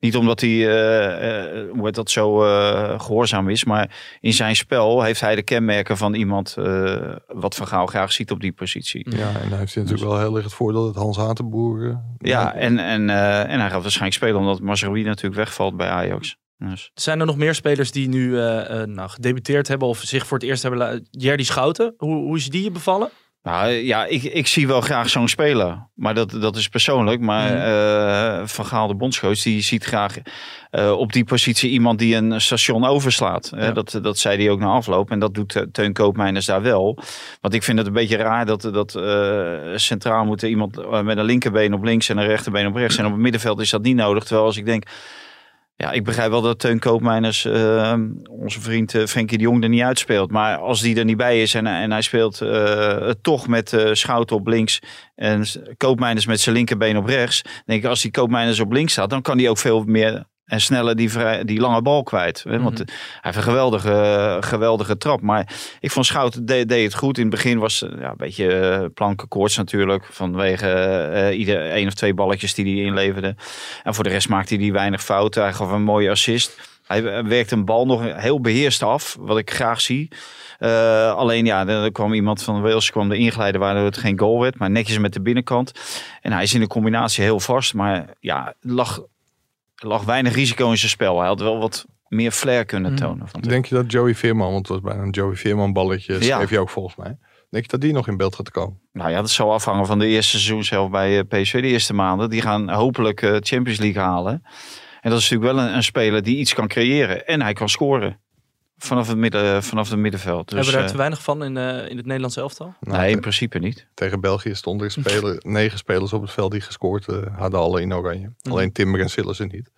Niet omdat hij eh, eh, hoe heet dat zo eh, gehoorzaam is. Maar in zijn spel heeft hij de kenmerken van iemand eh, wat Vergaal graag ziet op die positie. Ja, en dan heeft hij natuurlijk wel heel erg het voordeel dat Hans Hatenboer... Ja, en, en, eh, en hij gaat waarschijnlijk spelen omdat Mazraoui natuurlijk wegvalt bij Ajax. Dus. Zijn er nog meer spelers die nu eh, eh, nou, gedebuteerd hebben of zich voor het eerst hebben laten... Jerdy Schouten, hoe, hoe is die je bevallen? Nou ja, ik, ik zie wel graag zo'n speler. Maar dat, dat is persoonlijk. Maar Mhm. eh, Van Gaal, de bondscoach, die ziet graag eh, op die positie iemand die een station overslaat. Eh, dat, dat zei hij ook na afloop. En dat doet eh, Teun Koopmeiners daar wel. Want ik vind het een beetje raar dat, dat eh, centraal moet iemand eh, met een linkerbeen op links en een rechterbeen op rechts. En op het middenveld is dat niet nodig. Terwijl als ik denk... Ja, ik begrijp wel dat Teun Koopmeiners, eh, onze vriend eh, Frenkie de Jong, er niet uitspeelt. Maar als die er niet bij is en, en hij speelt eh, toch met eh Schouten op links en Koopmeiners met zijn linkerbeen op rechts. Denk ik, als die Koopmeiners op links staat, dan kan hij ook veel meer en sneller die, vrij, die lange bal kwijt. Hè? Want Mhm. eh, hij heeft een geweldige, geweldige trap. Maar ik vond Schouten deed, deed het goed. In het begin was het ja, een beetje eh, plankenkoorts natuurlijk. Vanwege eh, ieder één of twee balletjes die hij inleverde. En voor de rest maakte hij die weinig fouten. Hij gaf een mooie assist. Hij werkte een bal nog heel beheerst af, wat ik graag zie. Eh, alleen ja, er kwam iemand van Wales kwam er inglijden waardoor het geen goal werd. Maar netjes met de binnenkant. En hij is in de combinatie heel vast. Maar ja, lag er lag weinig risico in zijn spel. Hij had wel wat meer flair kunnen Mhm. tonen. vond ik. Denk je dat Joey Veerman, want het was bijna een Joey Veerman balletje, Ja. schreef je ook volgens mij. Denk je dat die nog in beeld gaat komen? Nou ja, dat zal afhangen van de eerste seizoen zelf bij eh, PSV. De eerste maanden. Die gaan hopelijk eh, Champions League halen. En dat is natuurlijk wel een, een speler die iets kan creëren. En hij kan scoren. Vanaf het, midden, vanaf het middenveld. Dus, Hebben we daar eh, te weinig van in, eh, in het Nederlandse elftal? Nou, nee, in principe niet. tegen België stonden er speler, negen spelers op het veld die gescoord eh, hadden alle in oranje. Mhm. Alleen Timber en Sillissen niet.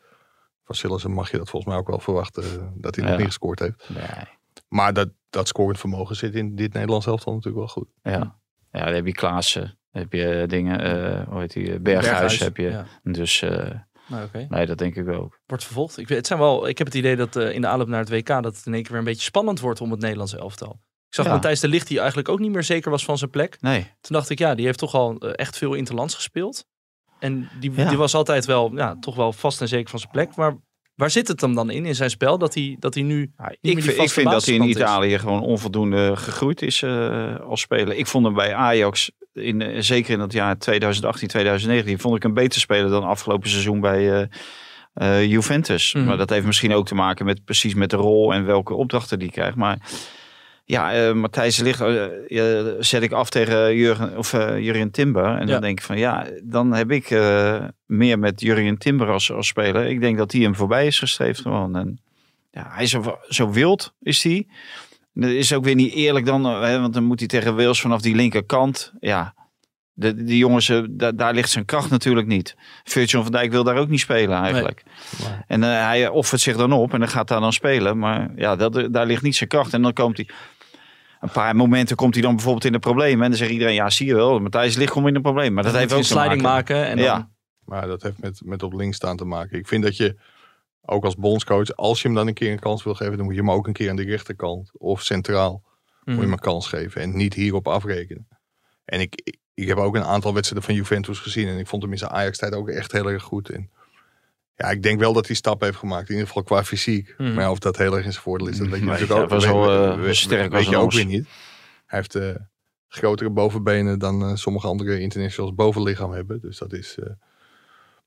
Van Sillissen mag je dat volgens mij ook wel verwachten eh, dat hij nog niet gescoord heeft. Nee. Maar dat, dat scorend vermogen zit in dit Nederlands elftal natuurlijk wel goed. Ja. ja, dan heb je Klaassen. Dan heb je eh, dingen, eh, hoe heet die, eh, Berghuis, heb je. Ja. Dus eh, Nou, oké. nee, dat denk ik ook. Wordt vervolgd. Ik, weet- het zijn wel, ik heb het idee dat eh, in de aanloop naar het WK dat het in één keer weer een beetje spannend wordt om het Nederlandse elftal. Ik zag Ja. Matthijs de Ligt die eigenlijk ook niet meer zeker was van zijn plek. Nee, Toen dacht ik, ja, die heeft toch al eh, echt veel interlands gespeeld. En die, Ja. die was altijd wel, ja, toch wel vast en zeker van zijn plek. Maar waar zit het hem dan in, in zijn spel? Dat hij, dat hij nu Ja, meer ik, die vind, ik vind dat hij in is. Italië gewoon onvoldoende gegroeid is eh, als speler. Ik vond hem bij Ajax, in, eh, zeker in het jaar 2018, 2019, vond ik hem beter spelen dan afgelopen seizoen bij eh, eh, Juventus. Mhm. Maar dat heeft misschien ook te maken met precies met de rol en welke opdrachten die krijgt. Maar ja, Matthijs Ligt eh, zet ik af tegen Jurgen, of, Jurgen Timber. En Ja. dan denk ik van ja, dan heb ik meer met Jurgen Timber als, als speler. Ik denk dat hij hem voorbij is gestreefd gewoon. En, ja, hij is zo, zo wild, is hij. Dat is ook weer niet eerlijk dan, eh, hè, want dan moet hij tegen Wils vanaf die linkerkant. Ja, de, die jongens, eh, da- daar ligt zijn kracht natuurlijk niet. Virgil van Dijk wil daar ook niet spelen eigenlijk. Nee. En eh, hij offert zich dan op en dan gaat daar dan spelen. Maar ja, dat, daar ligt niet zijn kracht. En dan komt hij... Een paar momenten komt hij dan bijvoorbeeld in de problemen. En dan zegt iedereen, ja zie je wel, Matthijs ligt gewoon in de problemen. Maar dat heeft ook te een sliding maken. maken. En dan, Ja. Maar dat heeft met, met op links staan te maken. Ik vind dat je ook als bondscoach, als je hem dan een keer een kans wil geven, dan moet je hem ook een keer aan de rechterkant of centraal moet je Mhm. hem een kans geven. En niet hierop afrekenen. En ik, ik, ik heb ook een aantal wedstrijden van Juventus gezien. En ik vond hem in zijn Ajax-tijd ook echt heel erg goed. En ja, ik denk wel dat hij stap heeft gemaakt. In ieder geval qua fysiek. Mhm. Maar ja, of dat heel erg in zijn voordeel is, dat weet je natuurlijk ook. hij was wel, eh, weet- sterk weet als je ook weer niet. Hij heeft eh, grotere bovenbenen dan eh, sommige andere internationals bovenlichaam hebben. Dus dat is...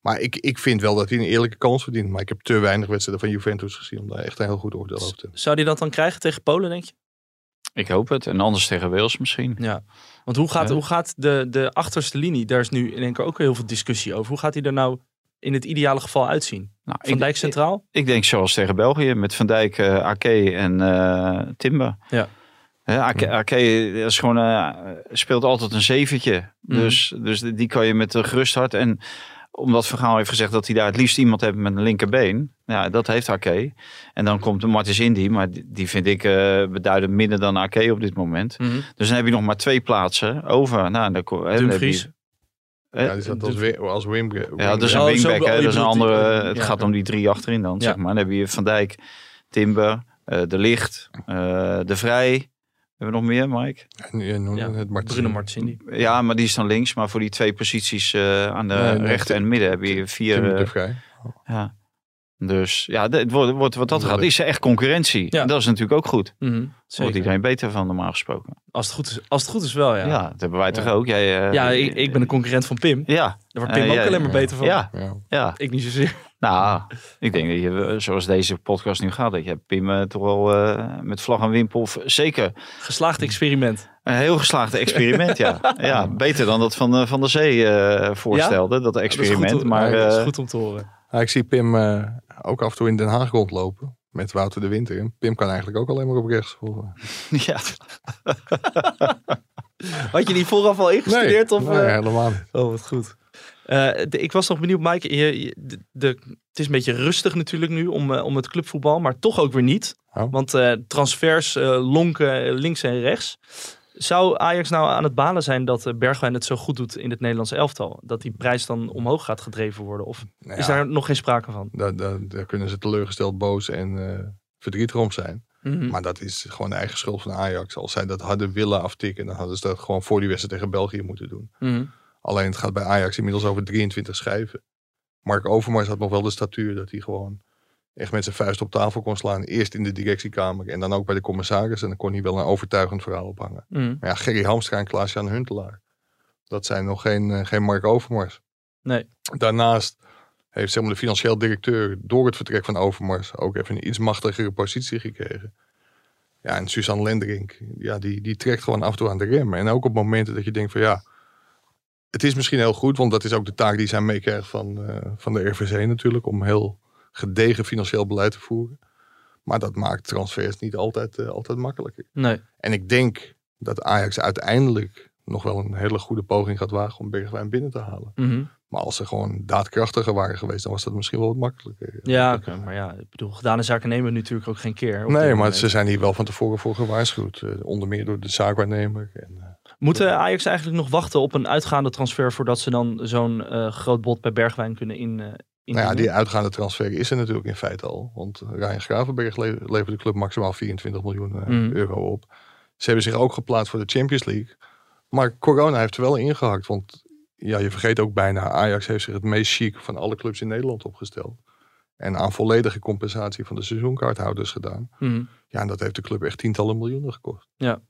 maar ik, ik vind wel dat hij een eerlijke kans verdient. Maar ik heb te weinig wedstrijden van Juventus gezien om daar echt een heel goed oordeel over te hebben. Zou hij dat dan krijgen tegen Polen, denk je? Ik hoop het. En anders tegen Wales misschien. Ja. Want hoe gaat, Ja. hoe gaat de, de achterste linie, daar is nu in één keer ook heel veel discussie over. Hoe gaat hij er nou in het ideale geval uitzien? Nou, Van Dijk centraal? Ik denk zoals tegen België met Van Dijk, eh Ake en eh Timber. Ja. Hè, Ake, Ake is gewoon, eh, speelt altijd een zeventje. Mhm. Dus, dus die kan je met een gerust hart. En omdat Vergaal heeft gezegd dat hij daar het liefst iemand heeft met een linkerbeen. Ja, dat heeft Ake. En dan komt de Martins Indy, maar die, vind ik eh beduidend minder dan Ake op dit moment. Mhm. Dus dan heb je nog maar twee plaatsen over. Nou, dan, ko- hè, dan heb je- Dumfries. Ja, die zat als, wi- als wing, ja, dat is een Oh, zo wingback. oh, je dat is een die- andere. ja, Het ja. gaat om die drie achterin dan, Ja. zeg maar. Dan heb je Van Dijk, Timber, eh, De Licht, eh, De Vrij. Hebben we nog meer, Mike? Ja, het Martins. Bruno Martins. Ja, maar die is dan links. Maar voor die twee posities eh, aan de Nee, nee, rechter en midden heb je vier. Eh, Vrij. ja. Dus ja, het wordt, wordt, wat dat gaat, is- er echt concurrentie. Ja. En dat is natuurlijk ook goed. Mhm. wordt iedereen beter van, normaal gesproken. Als het goed is, als het goed is wel, ja. Ja, Ja, dat hebben wij toch Ja. ook. Jij, eh, ik, ik ben een concurrent van Pim. Ja, Daar wordt Pim ook ja, alleen maar ja. beter van. ja, Ja. ja. Ik niet zozeer. Nou, ik denk dat je, zoals deze podcast nu gaat, dat je Pim eh, toch wel eh, met vlag en wimpel, of zeker Geslaagd experiment. een heel geslaagd experiment, ja. ja. Beter dan dat van, eh, van der Zee eh, voorstelde, dat experiment. dat is goed, maar dat is eh, goed om te horen. Ja, ik zie Pim eh, ook af en toe in Den Haag rondlopen. Met Wouter de Winter. En Pim kan eigenlijk ook alleen maar op rechts. volgens mij. ja, Had je die vooraf al ingestudeerd? of, nee, eh? helemaal niet. Oh, wat goed. Eh, de- ik was nog benieuwd, Mike. Je, je- de, de- het is een beetje rustig natuurlijk nu om, eh, om het clubvoetbal, maar toch ook weer niet. Oh. Want eh, transfers lonken links en rechts. Zou Ajax nou aan het balen zijn dat Bergwijn het zo goed doet in het Nederlandse elftal? Dat die prijs dan omhoog gaat gedreven worden? Of Nou is daar nog geen sprake van? daar, daar, daar kunnen ze teleurgesteld, boos en verdrietig om zijn. Mhm. Maar dat is gewoon de eigen schuld van Ajax. Als zij dat hadden willen aftikken, dan hadden ze dat gewoon voor die wedstrijd tegen België moeten doen. Mhm. Alleen het gaat bij Ajax inmiddels over 23 schijven. Mark Overmars had nog wel de statuur dat hij gewoon echt met zijn vuist op tafel kon slaan. Eerst in de directiekamer en dan ook bij de commissaris. En dan kon hij wel een overtuigend verhaal ophangen. Mhm. Maar ja, Gerry Hamstra en Klaas-Jan Huntelaar. Dat zijn nog geen, eh, geen Mark Overmars. Nee. Daarnaast heeft zeg maar, de financieel directeur door het vertrek van Overmars ook even een iets machtigere positie gekregen. Ja, en Suzanne Lendering, ja, die, die trekt gewoon af en toe aan de rem. En ook op momenten dat je denkt van ja, het is misschien heel goed, want dat is ook de taak die zij meekrijgt van, eh, van de RVC natuurlijk, om heel gedegen financieel beleid te voeren. Maar dat maakt transfers niet altijd, eh, altijd makkelijker. Nee. En ik denk dat Ajax uiteindelijk nog wel een hele goede poging gaat wagen om Bergwijn binnen te halen. Mhm. Maar als ze gewoon daadkrachtiger waren geweest, dan was dat misschien wel wat makkelijker. Ja, maar ja, ik bedoel, gedane zaken nemen we natuurlijk ook geen keer. Nee, maar moment. ze zijn hier wel van tevoren voor gewaarschuwd. Eh, onder meer door de zaakwaarnemer. En, Moeten Ajax eigenlijk nog wachten op een uitgaande transfer voordat ze dan zo'n eh, groot bod bij Bergwijn kunnen in, eh nou ja, die uitgaande transfer is er natuurlijk in feite al. Want Ryan Gravenberg le- levert de club maximaal 24 miljoen eh, Mhm. euro op. Ze hebben zich ook geplaatst voor de Champions League. Maar corona heeft er wel ingehakt. Want ja, je vergeet ook bijna, Ajax heeft zich het meest chic van alle clubs in Nederland opgesteld. En aan volledige compensatie van de seizoenkaarthouders gedaan. Mhm. Ja, en dat heeft de club echt tientallen miljoenen gekost. Ja,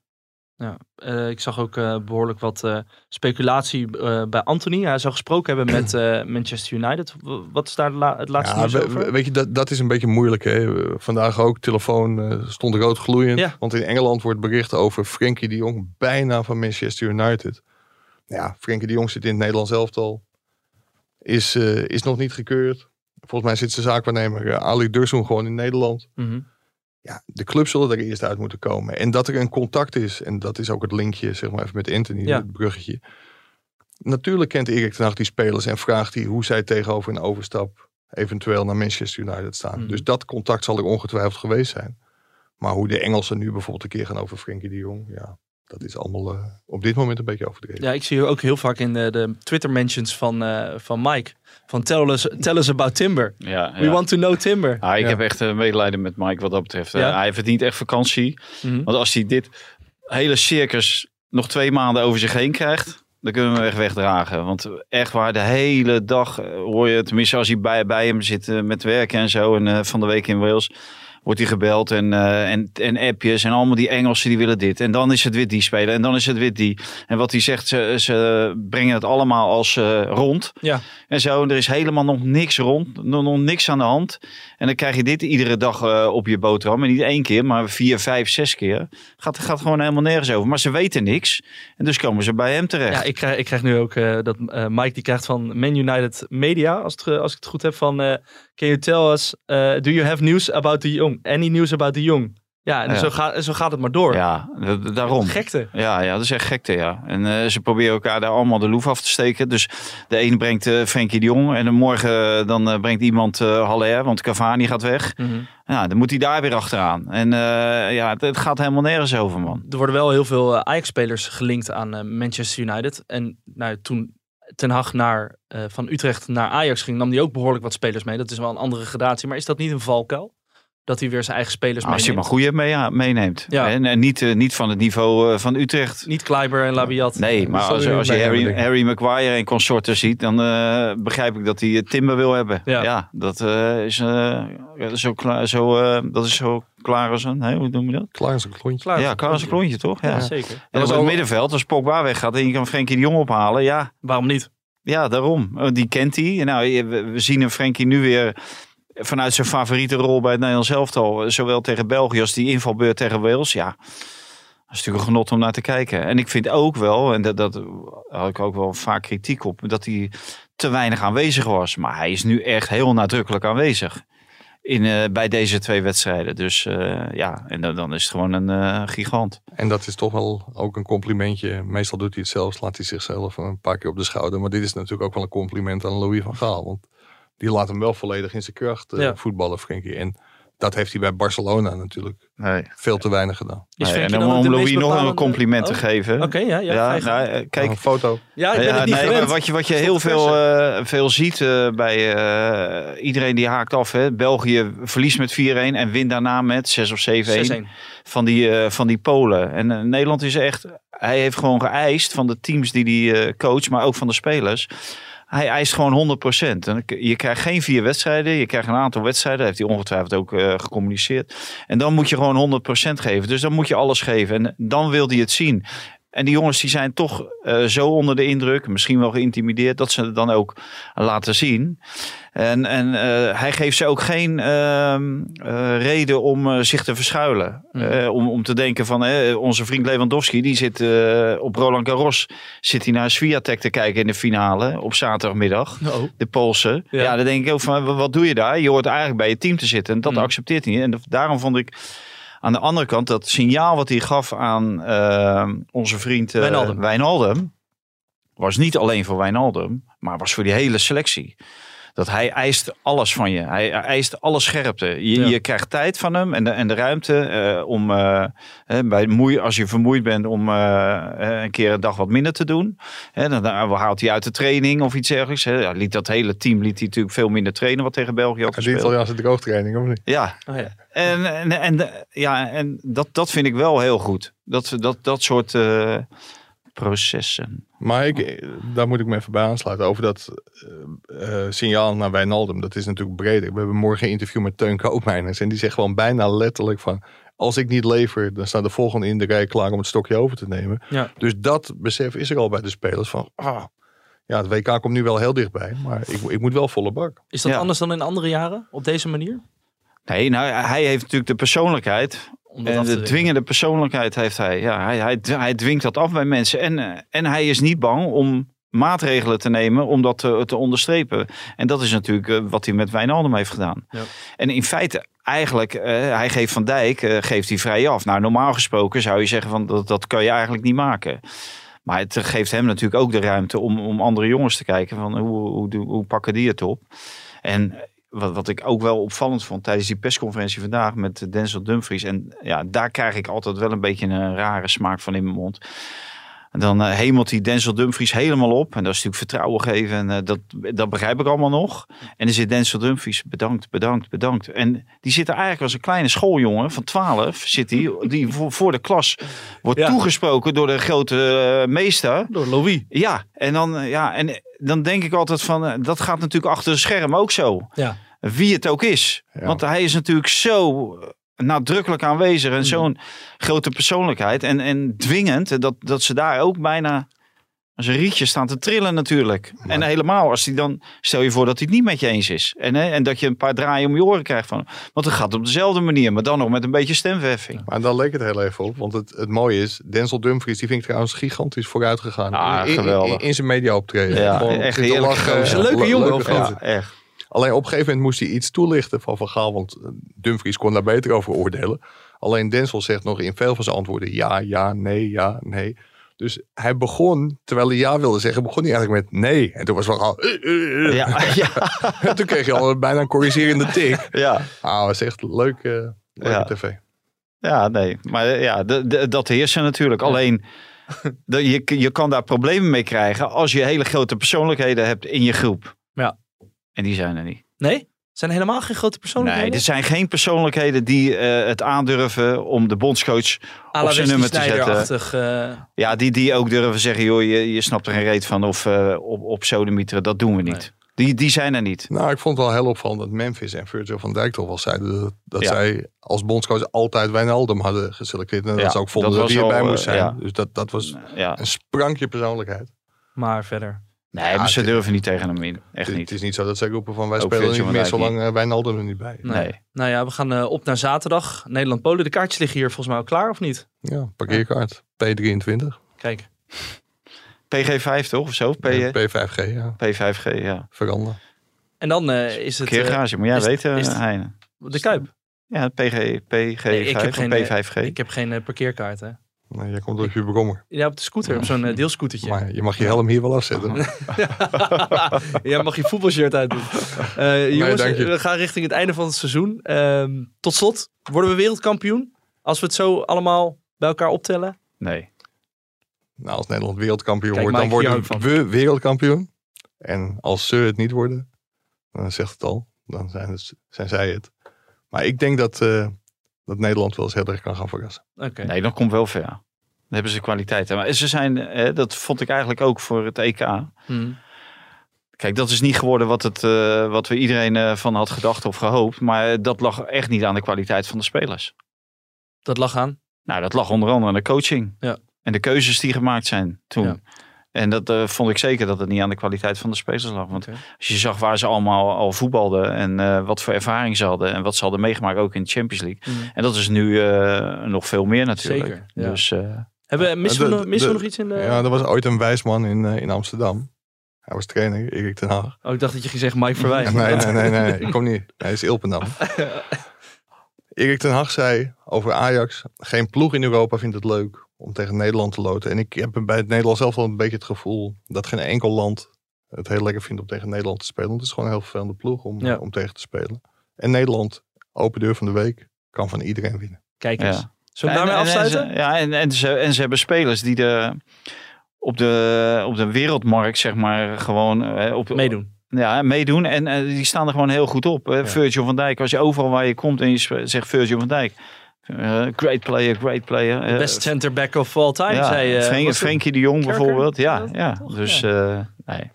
eh, ik zag ook eh, behoorlijk wat eh, speculatie bij Anthony. Hij zou gesproken hebben met Manchester United. Wat is daar la- het laatste Ja, nieuws over? we- weet je, dat, dat is een beetje moeilijk. Hè? Vandaag ook, telefoon stond rood gloeiend. Ja. Want in Engeland wordt bericht over Frenkie de Jong bijna van Manchester United. Ja, Frenkie de Jong zit in het Nederlands elftal. Is, is nog niet gekeurd. Volgens mij zit zijn zaakwaarnemer Ali Dursun gewoon in Nederland. Mhm. Ja, de clubs zullen er eerst uit moeten komen. En dat er een contact is, en dat is ook het linkje zeg maar even met Anthony, Ja. het bruggetje. Natuurlijk kent Erik ten Hag die spelers en vraagt hij hoe zij tegenover een overstap eventueel naar Manchester United staan. Mhm. Dus dat contact zal er ongetwijfeld geweest zijn. Maar hoe de Engelsen nu bijvoorbeeld een keer gaan over Frenkie de Jong, ja, dat is allemaal eh, op dit moment een beetje overdreven. Ja, ik zie ook heel vaak in de, de Twitter mentions van, eh, van Mike. Van tell us, tell us about Timber. Ja, We want to know Timber. Ah, ik Ja. heb echt eh, medelijden met Mike wat dat betreft. Eh, hij verdient echt vakantie. Mhm. Want als hij dit hele circus nog twee maanden over zich heen krijgt, dan kunnen we hem echt wegdragen. Want echt waar, de hele dag hoor je, tenminste als hij bij, bij hem zit met werken en zo, en van de week in Wales, wordt hij gebeld en, eh, en, en appjes en allemaal die Engelsen die willen dit. En dan is het weer die speler en dan is het weer die. En wat hij zegt, ze, ze brengen het allemaal als eh, rond. Ja. En zo, en er is helemaal nog niks rond, nog, nog niks aan de hand. En dan krijg je dit iedere dag eh, op je boterham. En niet één keer, maar vier, vijf, zes keer. Gaat, gaat gewoon helemaal nergens over. Maar ze weten niks. En dus komen ze bij hem terecht. Ja, ik krijg, ik krijg nu ook dat Mike die krijgt van Man United Media, als, het, als ik het goed heb, van Can you tell us, eh, do you have news about the Young? Any news about the Young? Ja, en Ja. Zo, gaat, zo gaat het maar door. Ja, da- da- daarom. Gekte. Ja, ja, dat is echt gekte, ja. En eh, ze proberen elkaar daar allemaal de loef af te steken. Dus de een brengt eh Frenkie de Jong. En dan morgen eh, dan eh, brengt iemand eh Haller, want Cavani gaat weg. Mhm. Ja, dan moet hij daar weer achteraan. En eh, ja, het, het gaat helemaal nergens over, man. Er worden wel heel veel eh, Ajax-spelers gelinkt aan eh, Manchester United. En nou, toen Ten Hag naar, eh, van Utrecht naar Ajax ging, nam hij ook behoorlijk wat spelers mee. Dat is wel een andere gradatie. Maar is dat niet een valkuil? Dat hij weer zijn eigen spelers Als je maar meeneemt? goede mee, ja, meeneemt. Ja. En, en niet, eh, niet van het niveau eh, van Utrecht. Niet Kleiber en Labiat. Nee, maar als, je als je Harry, Harry Maguire en consorten ziet, dan begrijp ik dat hij Timber wil hebben. Ja. Ja, dat, is, zo zo, dat is zo klaar als een, hè, hoe noem je dat? Klaar is een klontje. Klaar. ja, als een klontje, toch? Ja. Ja, En zeker. op het middenveld, als Pogba weggaat en je kan Frenkie de Jong ophalen, ja, Waarom niet? ja daarom. Oh, Die kent hij. Nou, we we zien een Frenkie nu weer vanuit zijn favoriete rol bij het Nederlands elftal, zowel tegen België als die invalbeurt tegen Wales. Ja, dat is natuurlijk een genot om naar te kijken. En ik vind ook wel, en dat, dat had ik ook wel vaak kritiek op, dat hij te weinig aanwezig was. Maar hij is nu echt heel nadrukkelijk aanwezig. In, eh, bij deze twee wedstrijden. Dus eh, ja, en dan, dan is het gewoon een eh, gigant. En dat is toch wel ook een complimentje. Meestal doet hij het zelf, slaat hij zichzelf een paar keer op de schouder. Maar dit is natuurlijk ook wel een compliment aan Louis van Gaal. Want die laat hem wel volledig in zijn kracht eh, Ja. voetballen, Frenkie. En dat heeft hij bij Barcelona natuurlijk Nee. veel te weinig gedaan. Is Nee, en dan om Louis nog een compliment te Oh, geven. Oké, ja, ja. Ja, gang. nou, eh, kijk, een foto. ja, ik ben Ja, het niet nee, maar wat je, wat je heel veel, eh, veel ziet eh, bij eh, iedereen die haakt af. Hè. België verliest met 4-1 en wint daarna met 6 of 7-1 6-1. van die, eh, van die Polen. En Nederland is echt, hij heeft gewoon geëist van de teams die hij eh coacht, maar ook van de spelers. Hij eist gewoon 100%. En je krijgt geen vier wedstrijden. Je krijgt een aantal wedstrijden. heeft hij ongetwijfeld ook eh, gecommuniceerd. En dan moet je gewoon 100% geven. Dus dan moet je alles geven. En dan wil hij het zien. En die jongens die zijn toch eh, zo onder de indruk, misschien wel geïntimideerd, dat ze het dan ook laten zien. En, en eh, hij geeft ze ook geen ehm, eh, reden om zich te verschuilen. Mm. Om, om te denken van onze vriend Lewandowski, die zit op Roland Garros, zit hij naar Swiatek te kijken in de finale op zaterdagmiddag. Oh. De Poolse. Ja. Ja. dan denk ik ook van, wa- wat doe je daar? Je hoort eigenlijk bij je team te zitten. En dat Mm. accepteert hij niet. En daarom vond ik aan de andere kant dat signaal wat hij gaf aan eh, onze vriend eh, Wijnaldum. Wijnaldum, was niet alleen voor Wijnaldum, maar was voor die hele selectie. Dat hij eist alles van je. Hij eist alle scherpte. Je, Ja. je krijgt tijd van hem en de, en de ruimte eh, om, eh, hè, bij moei, als je vermoeid bent, om eh, een keer een dag wat minder te doen. Hè, dan, dan haalt hij uit de training of iets dergelijks. Hè. Ja, liet dat hele team liet hij natuurlijk veel minder trainen wat tegen België had Die gespeeld. Italiaanse droogtraining, of niet? Ja, Oh, ja. en, en, en, de- ja, en dat, dat vind ik wel heel goed. Dat, dat, dat soort eh, processen. Maar ik, daar moet ik me even bij aansluiten. Over dat eh, eh, signaal naar Wijnaldum. Dat is natuurlijk breder. We hebben morgen een interview met Teun Koopmeiners. En die zegt gewoon bijna letterlijk van... Als ik niet lever, dan staat de volgende in de rij klaar om het stokje over te nemen. Ja. Dus dat besef is er al bij de spelers van... Ah, ja, het WK komt nu wel heel dichtbij. Maar ik, ik moet wel volle bak. Is dat Ja. anders dan in andere jaren? Op deze manier? Nee, nou, hij heeft natuurlijk de persoonlijkheid. Om dat En af te de dwingen. dwingende persoonlijkheid heeft hij. Ja, hij, hij, hij dwingt dat af bij mensen. En, eh, en hij is niet bang om maatregelen te nemen om dat te, te onderstrepen. En dat is natuurlijk eh, wat hij met Wijnaldum heeft gedaan. Ja. En in feite, eigenlijk, eh, hij geeft Van Dijk, geeft hij vrij af. Nou, normaal gesproken zou je zeggen van dat, dat kan je eigenlijk niet maken. Maar het geeft hem natuurlijk ook de ruimte om, om andere jongens te kijken van hoe, hoe, hoe, hoe pakken die het op. En wat, wat ik ook wel opvallend vond tijdens die persconferentie vandaag met Denzel Dumfries. En ja, daar krijg ik altijd wel een beetje een rare smaak van in mijn mond. En dan eh, hemelt hij Denzel Dumfries helemaal op. En dat is natuurlijk vertrouwen geven. En eh, dat, dat begrijp ik allemaal nog. En dan zit Denzel Dumfries, bedankt, bedankt, bedankt. En die zit er eigenlijk als een kleine schooljongen van 12. Zit hij, die voor, voor de klas wordt Ja. toegesproken door de grote eh, meester. Door Louis. Ja, en dan, ja, en dan denk ik altijd van, dat gaat natuurlijk achter de scherm ook zo. Ja. Wie het ook is. Ja. Want hij is natuurlijk zo nadrukkelijk aanwezig en zo'n grote persoonlijkheid. En, en dwingend, dat, dat ze daar ook bijna als een rietje staan te trillen natuurlijk. En helemaal als hij dan, stel je voor dat hij het niet met je eens is. En, hè, en dat je een paar draaien om je oren krijgt van. Want het gaat op dezelfde manier, maar dan nog met een beetje stemverheffing. Maar dan leek het heel even op. Want het, het mooie is, Denzel Dumfries, die vind ik trouwens gigantisch vooruit gegaan. Ah, in, in- geweldig. In, in zijn media optreden. Ja, Gewoon echt lachen. gozer. Een leuke Le- jongen, leuke. Ja, echt. Alleen op een gegeven moment moest hij iets toelichten van Van Gaal. Want eh, Dumfries kon daar beter over oordelen. Alleen Denzel zegt nog in veel van zijn antwoorden ja, ja, nee, ja, nee. Dus hij begon, terwijl hij ja wilde zeggen, begon hij eigenlijk met nee. En toen was Van Gaal... eh, eh. Ja, ja, En toen kreeg je al bijna een corrigerende tik. ja. Ah, was echt leuk, eh, leuke Ja. tv. Ja, nee. Maar ja, de, de- dat heersen natuurlijk. Alleen, de, je, je kan daar problemen mee krijgen als je hele grote persoonlijkheden hebt in je groep. Ja. En die zijn er niet. Nee? Zijn er helemaal geen grote Nee, persoonlijkheden? er zijn geen persoonlijkheden die eh, het aandurven om de bondscoach op zijn nummer te zetten. Eh, Ja, die, die ook durven zeggen, joh, je, je snapt er geen reet van. Of eh, op, op sodemieteren, dat doen we niet. Die, die zijn er niet. Nou, ik vond het wel heel opvallend dat Memphis en Virgil van Dijk toch wel zeiden dat, dat Ja. zij als bondscoach altijd Wijnaldum hadden geselecteerd. En dat Ja, ze ook vonden dat dat, hij erbij al, moest zijn. ja. Dus dat, dat was Ja. een sprankje persoonlijkheid. maar verder. Nee, Ja, maar ze durven niet tegen hem in. Echt Het, niet. het is niet zo dat zij roepen van wij Ook spelen niet meer zolang uh, Wijnaldum er niet bij. Nee. Nou ja, we gaan eh, op naar zaterdag. Nederland-Polen. De kaartjes liggen hier volgens mij al klaar, of niet? Ja, parkeerkaart. P23. Kijk. PG5 toch? Of zo? P, Ja, P5G, ja. P5G, ja. Veranderen. En dan eh, is het eh, Keergarage, moet jij is- weten, is- Heine. de Kuip. Ja, PG, PG5 Nee, ik heb geen, eh, P5G. Ik heb geen eh, parkeerkaart, hè. Nee, jij komt op je brommer. Ja, op de scooter, op zo'n eh, deelscootertje. Maar je mag je helm hier wel afzetten. ja, mag je voetbalshirt uitdoen. Eh jongens, je. we gaan richting het einde van het seizoen. Ehm, tot slot, worden we wereldkampioen? Als we het zo allemaal bij elkaar optellen? Nee. nou, als Nederland wereldkampioen Kijk, wordt, dan worden we wereldkampioen. En als ze het niet worden, dan zegt het al, dan zijn, het, zijn zij het. Maar ik denk dat, eh, dat Nederland wel eens heel erg kan gaan verrassen. Oké. Nee, dat komt wel ver. Dan hebben ze kwaliteiten. Maar ze zijn, eh, dat vond ik eigenlijk ook voor het EK. Hmm. Kijk, dat is niet geworden wat, het, eh, wat we iedereen eh, van had gedacht of gehoopt. Maar dat lag echt niet aan de kwaliteit van de spelers. Dat lag aan. Nou, dat lag onder andere aan de coaching. Ja. En de keuzes die gemaakt zijn toen. Ja. En dat eh, vond ik zeker dat het niet aan de kwaliteit van de spelers lag. Want als je zag waar ze allemaal al voetbalden en eh, wat voor ervaring ze hadden en wat ze hadden meegemaakt ook in de Champions League. Mhm. En dat is nu eh, nog veel meer natuurlijk. Zeker, ja. Dus eh, Hebben, missen we, De- nog, missen we de- nog iets in de... Ja, er was ooit een wijsman in, in Amsterdam. Hij was trainer, Erik ten Haag. Oh, ik dacht dat je ging zeggen Mike Verwij. Nee, nee, nee, nee, ik kom niet. Hij is Ilpendam. Erik ten Hag zei over Ajax, geen ploeg in Europa vindt het leuk om tegen Nederland te loten. En ik heb bij het Nederlands zelf wel een beetje het gevoel dat geen enkel land het heel lekker vindt om tegen Nederland te spelen. Want het is gewoon een heel vervelende ploeg om, Ja. om tegen te spelen. En Nederland, open deur van de week, kan van iedereen winnen. Kijk eens. Ja. Zullen we daarmee en- en afsluiten? ze- ja, en, en, ze, en ze hebben spelers die de, op, de, op de wereldmarkt, zeg maar, gewoon eh, op, Meedoen. Ja, meedoen. En eh, die staan er gewoon heel goed op. hè. Virgil van Dijk, als je overal waar je komt en je zegt Virgil van Dijk. Eh, great player, great player. eh, Best center back of all time, ja, zei eh, het? Frenkie de Jong Kerker? bijvoorbeeld. Ja, Ja, ja. toch? Dus, Ja. eh, nee.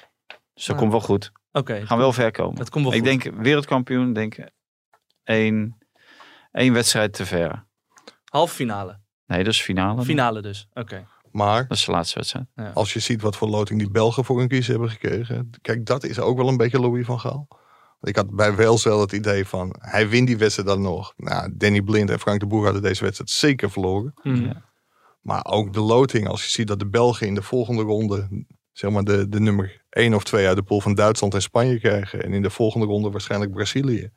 dus dat Ah. komt wel goed. Oké, Gaan wel ver komen. dat komt wel Ik goed. denk wereldkampioen, denk één, één wedstrijd te ver. Halve finale. Nee, dat is finale. Finale dus. Oké. Maar Dat is de laatste wedstrijd. als je ziet wat voor loting die Belgen voor hun kiezen hebben gekregen. Kijk, dat is ook wel een beetje Louis van Gaal. Ik had bij Wales wel het idee van, hij wint die wedstrijd dan nog. Nou, Danny Blind en Frank de Boer hadden deze wedstrijd zeker verloren. Mhm. Ja. Maar ook de loting, als je ziet dat de Belgen in de volgende ronde, zeg maar de, de nummer 1 of 2 uit de pool van Duitsland en Spanje krijgen. En in de volgende ronde waarschijnlijk Brazilië.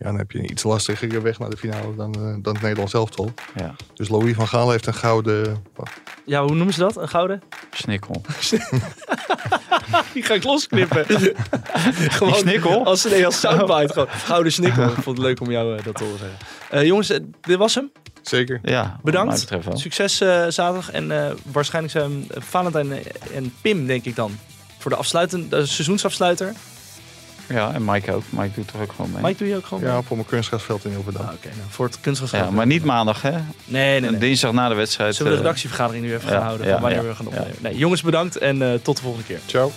Ja, dan heb je een iets lastigere weg naar de finale dan, eh, dan het Nederlands elftal. Ja. Dus Louis van Gaal heeft een gouden... Ja, hoe noemen ze dat? Een gouden? Snikkel. Die ga ik losknippen. gewoon snikkel? Als, nee, als soundbite. Gewoon. Gouden snikkel. Ik vond het leuk om jou eh, dat te horen zeggen. Eh, jongens, dit was hem. Zeker. Ja, Bedankt. Succes eh, zaterdag. En eh, waarschijnlijk zijn Valentijn en Pim, denk ik dan. Voor de afsluitende de seizoensafsluiter. Ja, en Mike ook. Mike doet er ook gewoon mee. Mike, doe je ook gewoon mee? Ja, voor mijn kunstgrasveld in Hilversum. Ah, Oké, nou, voor het kunstgras. ja, maar niet maandag, hè? Nee, nee, En nee. Dinsdag na de wedstrijd. Zullen we de eh, redactievergadering nu even ja, gaan houden? ja, van wanneer ja, we gaan ja. opnemen? Nee, jongens, bedankt en eh, tot de volgende keer. Ciao.